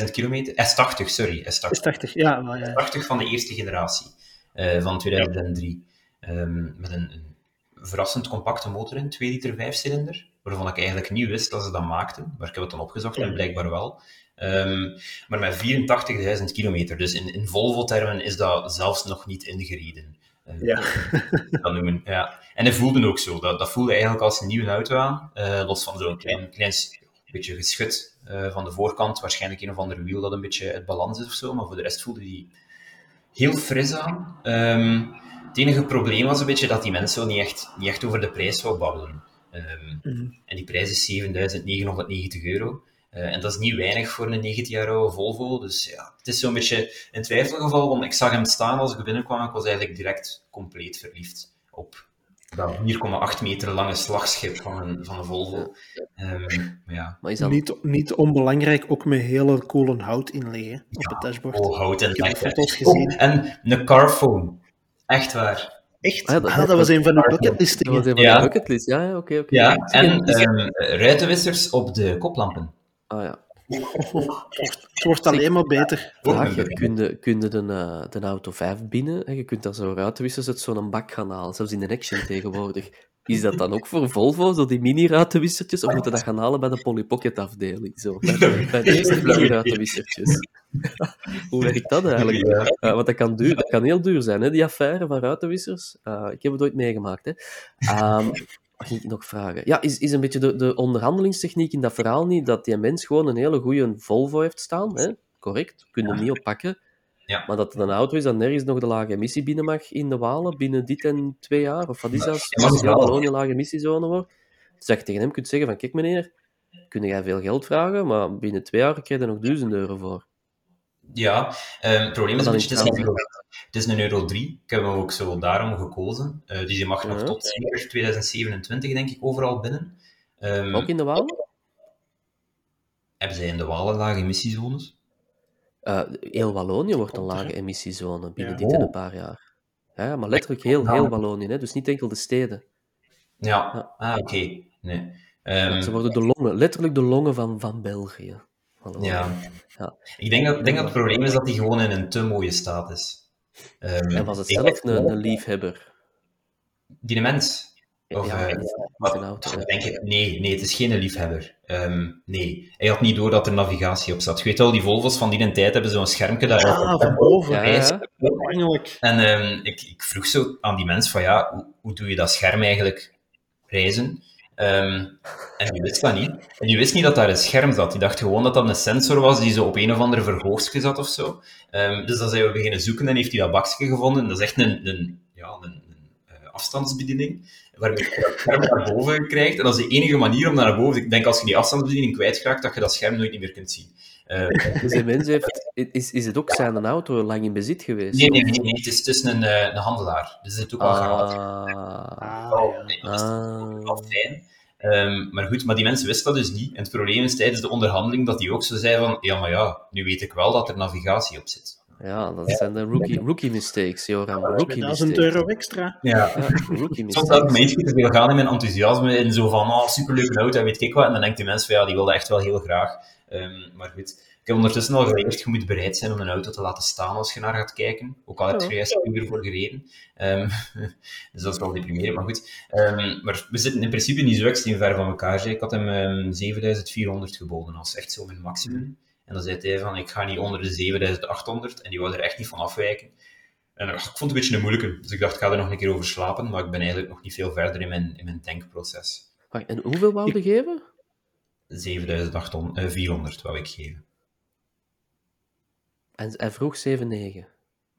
84.000 kilometer. S80, sorry. S80. S80, ja. Maar, ja. 80 van de eerste generatie eh, van 2003. Ehm, met een, een verrassend compacte motor in, 2 liter 5 cilinder, waarvan ik eigenlijk niet wist dat ze dat maakten, maar ik heb het dan opgezocht en blijkbaar wel. Ehm, maar met 84.000 kilometer, dus in, in Volvo-termen is dat zelfs nog niet ingereden. Eh, Ja. dat noemen. Ja. En hij voelde ook zo. Dat, dat voelde eigenlijk als een nieuwe auto aan. eh, los van zo'n klein, klein beetje geschud eh, van de voorkant. Waarschijnlijk een of andere wiel dat een beetje uit balans is of zo. Maar voor de rest voelde die heel fris aan. Ehm, het enige probleem was een beetje dat die mensen zo niet echt, niet echt over de prijs wou babbelen. Ehm, Mhm. En die prijs is 7.990 euro. Eh, en dat is niet weinig voor een 19 jaar oude Volvo. Dus ja, het is zo'n beetje een twijfelgeval, want ik zag hem staan als ik binnenkwam. Ik was eigenlijk direct compleet verliefd op dat 4,8 meter lange slagschip van een, van een Volvo. Ehm, maar ja, Maar is dat... Niet, niet onbelangrijk, ook met hele coole hout inleggen op het dashboard. oh, hout en Ik foto's gezien. Oh, en een carphone. Echt waar. Echt? Ah, dat, dat, was een van de bucketlistingen. Dat was een van ja. de bucketlist, ja, oké. oké. Ja, en um, ruitenwissers op de koplampen. Ah ja. Het wordt alleen maar beter. Vraag, kun je, kun je de, uh, de auto 5 binnen en je kunt daar zo ruitenwissers uit zo'n bak gaan halen, zelfs in de Action tegenwoordig. Is dat dan ook voor Volvo, zo die mini-ruitenwissertjes, of moeten dat gaan halen bij de Polly Pocket afdeling? Zo, bij, bij de eerste mini-ruitenwissertjes. Hoe werkt dat eigenlijk? Uh, want dat kan, duur, dat kan heel duur zijn, hè, die affaire van ruitenwissers. Uh, ik heb het ooit meegemaakt. Hè. Um, wat ging ik nog vragen? Ja, is, is een beetje de, de onderhandelingstechniek in dat verhaal niet dat die mens gewoon een hele goede Volvo heeft staan? Hè? Correct, kunnen hem niet oppakken. Ja. Maar dat het een auto is dat nergens nog de lage emissie binnen mag in de Walen binnen dit en twee jaar? Of wat is dat? Als heel Wallonië lage emissiezone wordt. Dus dat je tegen hem kunt zeggen van, kijk meneer, kun jij veel geld vragen, maar binnen twee jaar krijg je er nog duizend euro voor. Ja, um, het probleem is een beetje, het is, een euro, het is een euro 3. Ik heb hem ook zo daarom gekozen. Uh, dus je mag nog tot zeker 2027, denk ik, overal binnen. Um, ook in de Walen? Hebben zij in de Walen lage emissiezones? Uh, heel Wallonië wordt een lage emissiezone binnen ja. dit en een paar jaar. Ja, maar letterlijk heel, heel Wallonië, hè? dus niet enkel de steden. Ja, ja. ah, oké. Okay. Nee. Um, ze worden de longen, letterlijk de longen van, van België. Ja. ja. Ik denk dat, denk dat het probleem is dat hij gewoon in een te mooie staat is. Um, en was het zelf een, een liefhebber? Die mens? Of, ja, uh, wat, ja. denk ik, nee, nee, het is geen liefhebber. Um, nee, hij had niet door dat er navigatie op zat. Je weet wel, die Volvo's van die tijd hebben zo'n schermpje dat ah, van boven. Ja, ja. En um, ik, ik, vroeg zo aan die mens van ja, hoe, hoe doe je dat scherm eigenlijk reizen? Um, en die wist dat niet. En die wist niet dat daar een scherm zat. Die dacht gewoon dat dat een sensor was die zo op een of andere verhoogstje zat of zo. Um, dus dan zijn we beginnen zoeken en heeft hij dat bakje gevonden. Dat is echt een, een, ja, een, afstandsbediening, waarmee je dat scherm naar boven krijgt. En dat is de enige manier om naar boven... Ik denk als je die afstandsbediening kwijtraakt, dat je dat scherm nooit meer kunt zien. Uh, dus mens heeft... Is, is het ook zijn auto lang in bezit geweest? Nee, nee, nee. nee. Het is tussen een, uh, een handelaar. Dus het is ook wel ah, gehad. Ah, oh, nee, dat is ah. wel fijn. Um, maar goed, maar die mensen wisten dat dus niet. En het probleem is tijdens de onderhandeling dat die ook zo zei van, ja, maar ja, nu weet ik wel dat er navigatie op zit. Ja, dat zijn de rookie, rookie mistakes, Joram. Rookie 1000 euro extra. Ja. ja rookie mistakes. Soms had ik me iets te veel gaan in mijn enthousiasme, in zo van, oh, superleuke auto, en weet ik wat. En dan denkt die mensen van, ja, die wilde echt wel heel graag. Um, maar goed, ik heb ondertussen al geleerd, je moet bereid zijn om een auto te laten staan als je naar gaat kijken. Ook al heb je juist uur voor gereden. Um, dus dat is wel deprimerend, maar goed. Um, maar we zitten in principe niet zo extreem ver van elkaar. Ik had hem um, 7400 geboden als echt zo mijn maximum. En dan zei hij van, ik ga niet onder de 7800. En die wou er echt niet van afwijken. En ik vond het een beetje een moeilijke. Dus ik dacht, ik ga er nog een keer over slapen. Maar ik ben eigenlijk nog niet veel verder in mijn, in mijn denkproces. En hoeveel wou je geven? 7400 wou ik geven. En hij vroeg 7,9.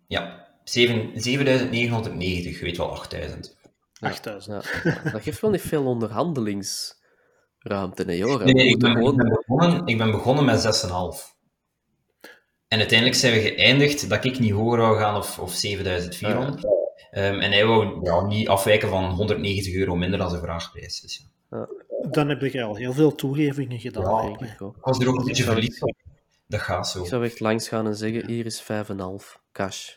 Ja, 7990, je weet wel 8000. 8000. Ja, dat geeft wel niet veel onderhandelingsruimte, nee hoor. Nee, nee ik, ben, gewoon... ik, ben begonnen, ik ben begonnen met 6,5. En uiteindelijk zijn we geëindigd dat ik niet hoger wou gaan of, of 7400. Ja. Um, en hij wou ja, niet afwijken van 190 euro minder dan zijn vraagprijs. Dus, ja. Ja. Dan heb je al heel veel toegevingen gedaan. Ja, ik was er ook een beetje verliefd op. Dat gaat zo. Ik zou echt langs gaan en zeggen, hier is 5,5 cash.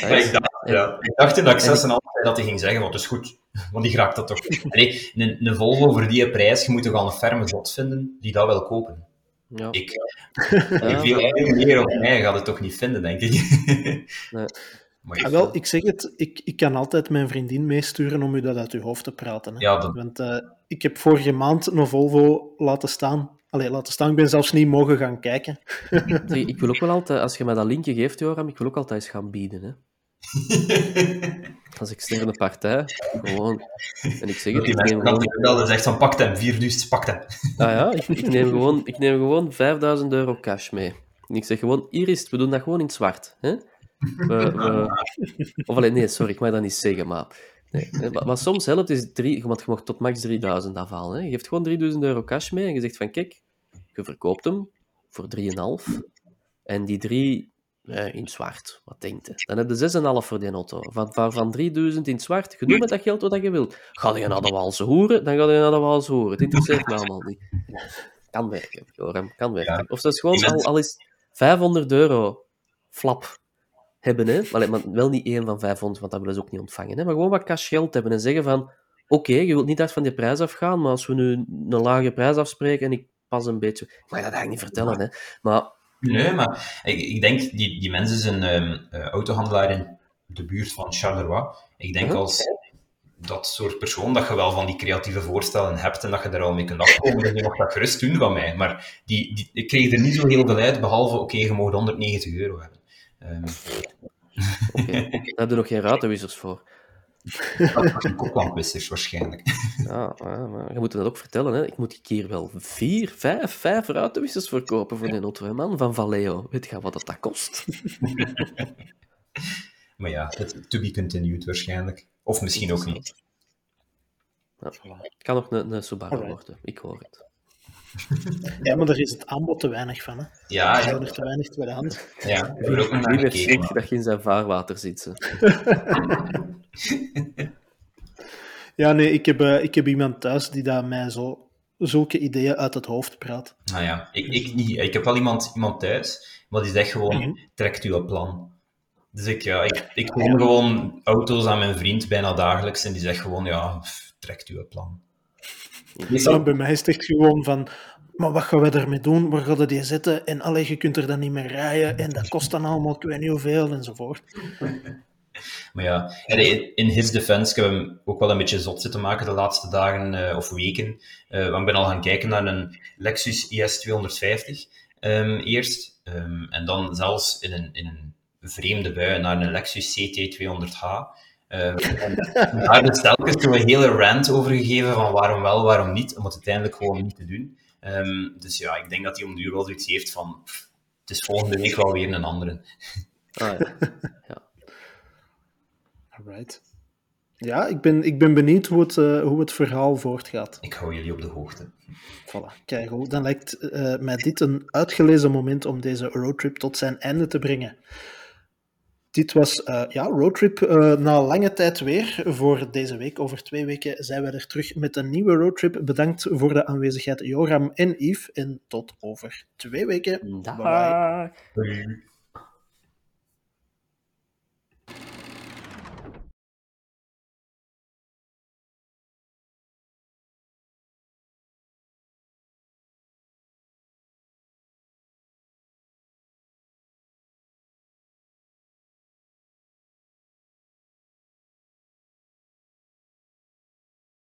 ja, ik, dacht, ja. ik dacht in dat ik 6,5 dat hij ging zeggen, want dat is goed. Want die raakt dat toch. Allee, een, een Volvo voor die prijs, je moet toch al een ferme zot vinden die dat wil kopen. Ja. Ik, ja. veel meer op mij gaat het toch niet vinden, denk ik. nee. Maar ja, wel, ik zeg het, ik, ik kan altijd mijn vriendin meesturen om u dat uit uw hoofd te praten. Hè. Ja, dat... Want uh, ik heb vorige maand een Volvo laten staan. Allee, laten staan, ik ben zelfs niet mogen gaan kijken. ik wil ook wel altijd, als je mij dat linkje geeft, Joram, ik wil ook altijd eens gaan bieden. Hè. Als externe partij, gewoon. En ik zeg het, ik neem gewoon... Dat is echt van, pak hem, vier duist, pak hem. Ah ja, ik, ik, neem gewoon, ik neem gewoon 5000 euro cash mee. En ik zeg gewoon, hier is het, we doen dat gewoon in het zwart. Hè? We, we... Of alleen, nee, sorry, ik mag dat niet zeggen, maar... Nee, maar, maar soms helpt is drie, want je mag tot max 3000 afhalen. Hè. Je geeft gewoon 3000 euro cash mee en je zegt van, kijk, je verkoopt hem voor 3,5. En die drie eh, in zwart, wat denkt je? Dan heb je 6,5 voor die auto. Van, van, van 3000 in zwart, je doet met dat geld wat je wilt. Ga je naar de Waalse hoeren, dan ga je naar de Waalse hoeren. Het interesseert me allemaal niet. Kan werken, Joram, kan werken. Of dat is gewoon, al, al is 500 euro flap hebben, hè? Maar, maar wel niet één van 500, want dat willen ze ook niet ontvangen. Hè? Maar gewoon wat cash geld hebben en zeggen van oké, je wilt niet hard van die prijs afgaan, maar als we nu een lage prijs afspreken en ik pas een beetje... Ik mag dat eigenlijk niet vertellen, hè. Maar... Nee, maar ik, ik denk, die, die mensen zijn um, uh, autohandelaar in de buurt van Charleroi. Ik denk als dat soort persoon dat je wel van die creatieve voorstellen hebt en dat je daar al mee kunt afkomen, dan je mag dat gerust doen van mij. Maar die, die, ik kreeg er niet zo heel veel uit, behalve, oké, okay, je mag 190 euro hebben. Um... Okay. daar heb je nog geen ruitenwissers voor. Dat koplamp waarschijnlijk. Ja, maar je moet dat ook vertellen. Hè. Ik moet hier wel vier, vijf, vijf ruitenwissers verkopen voor een auto, man, van Valeo. Weet je wat dat kost? maar ja, het to be continued waarschijnlijk. Of misschien ook niet. Ja, het kan nog een, een Subaru worden, ik hoor het. Ja, maar er is het aanbod te weinig van. Hè. Ja, er zijn er te weinig tweedehands. Ja, ik wil ook naar gekeken. dat je in zijn vaarwater zit. ja, nee, ik heb, uh, ik heb iemand thuis die daar mij zo, zulke ideeën uit het hoofd praat. Nou ja, ik, ik niet. Ik heb wel iemand, iemand thuis, maar die zegt gewoon, mm -hmm. trekt u een plan. Dus ik, ja, ik, ik kom gewoon auto's aan mijn vriend bijna dagelijks en die zegt gewoon, ja, pff, trekt u een plan. Bij mij is het echt gewoon van, maar wat gaan we ermee doen? Waar gaan we die zetten? En alleen je kunt er dan niet meer rijden en dat kost dan allemaal, ik weet niet hoeveel, enzovoort. Maar ja, in his defense, ik heb hem ook wel een beetje zot zitten maken de laatste dagen uh, of weken. Uh, ik ben al gaan kijken naar een Lexus IS 250 um, eerst. Um, en dan zelfs in een, in een vreemde bui naar een Lexus CT 200H. Um, en daar is telkens een hele rant over gegeven van waarom wel, waarom niet, om het uiteindelijk gewoon niet te doen. Dus ja, ik denk dat hij om de uur wel heeft van het is volgende week wel weer een andere. Ah, ja. Ja, ik ben, ik ben benieuwd hoe het, eh, hoe het verhaal voortgaat. Ik hou jullie op de hoogte. Voilà, kijk, oh, dan lijkt uh, mij dit een uitgelezen moment om deze roadtrip tot zijn einde te brengen. Dit was uh, ja, roadtrip na lange tijd weer voor deze week. Over twee weken zijn we er terug met een nieuwe roadtrip. Bedankt voor de aanwezigheid, Joram en Yves. En tot over twee weken. Bye. bye.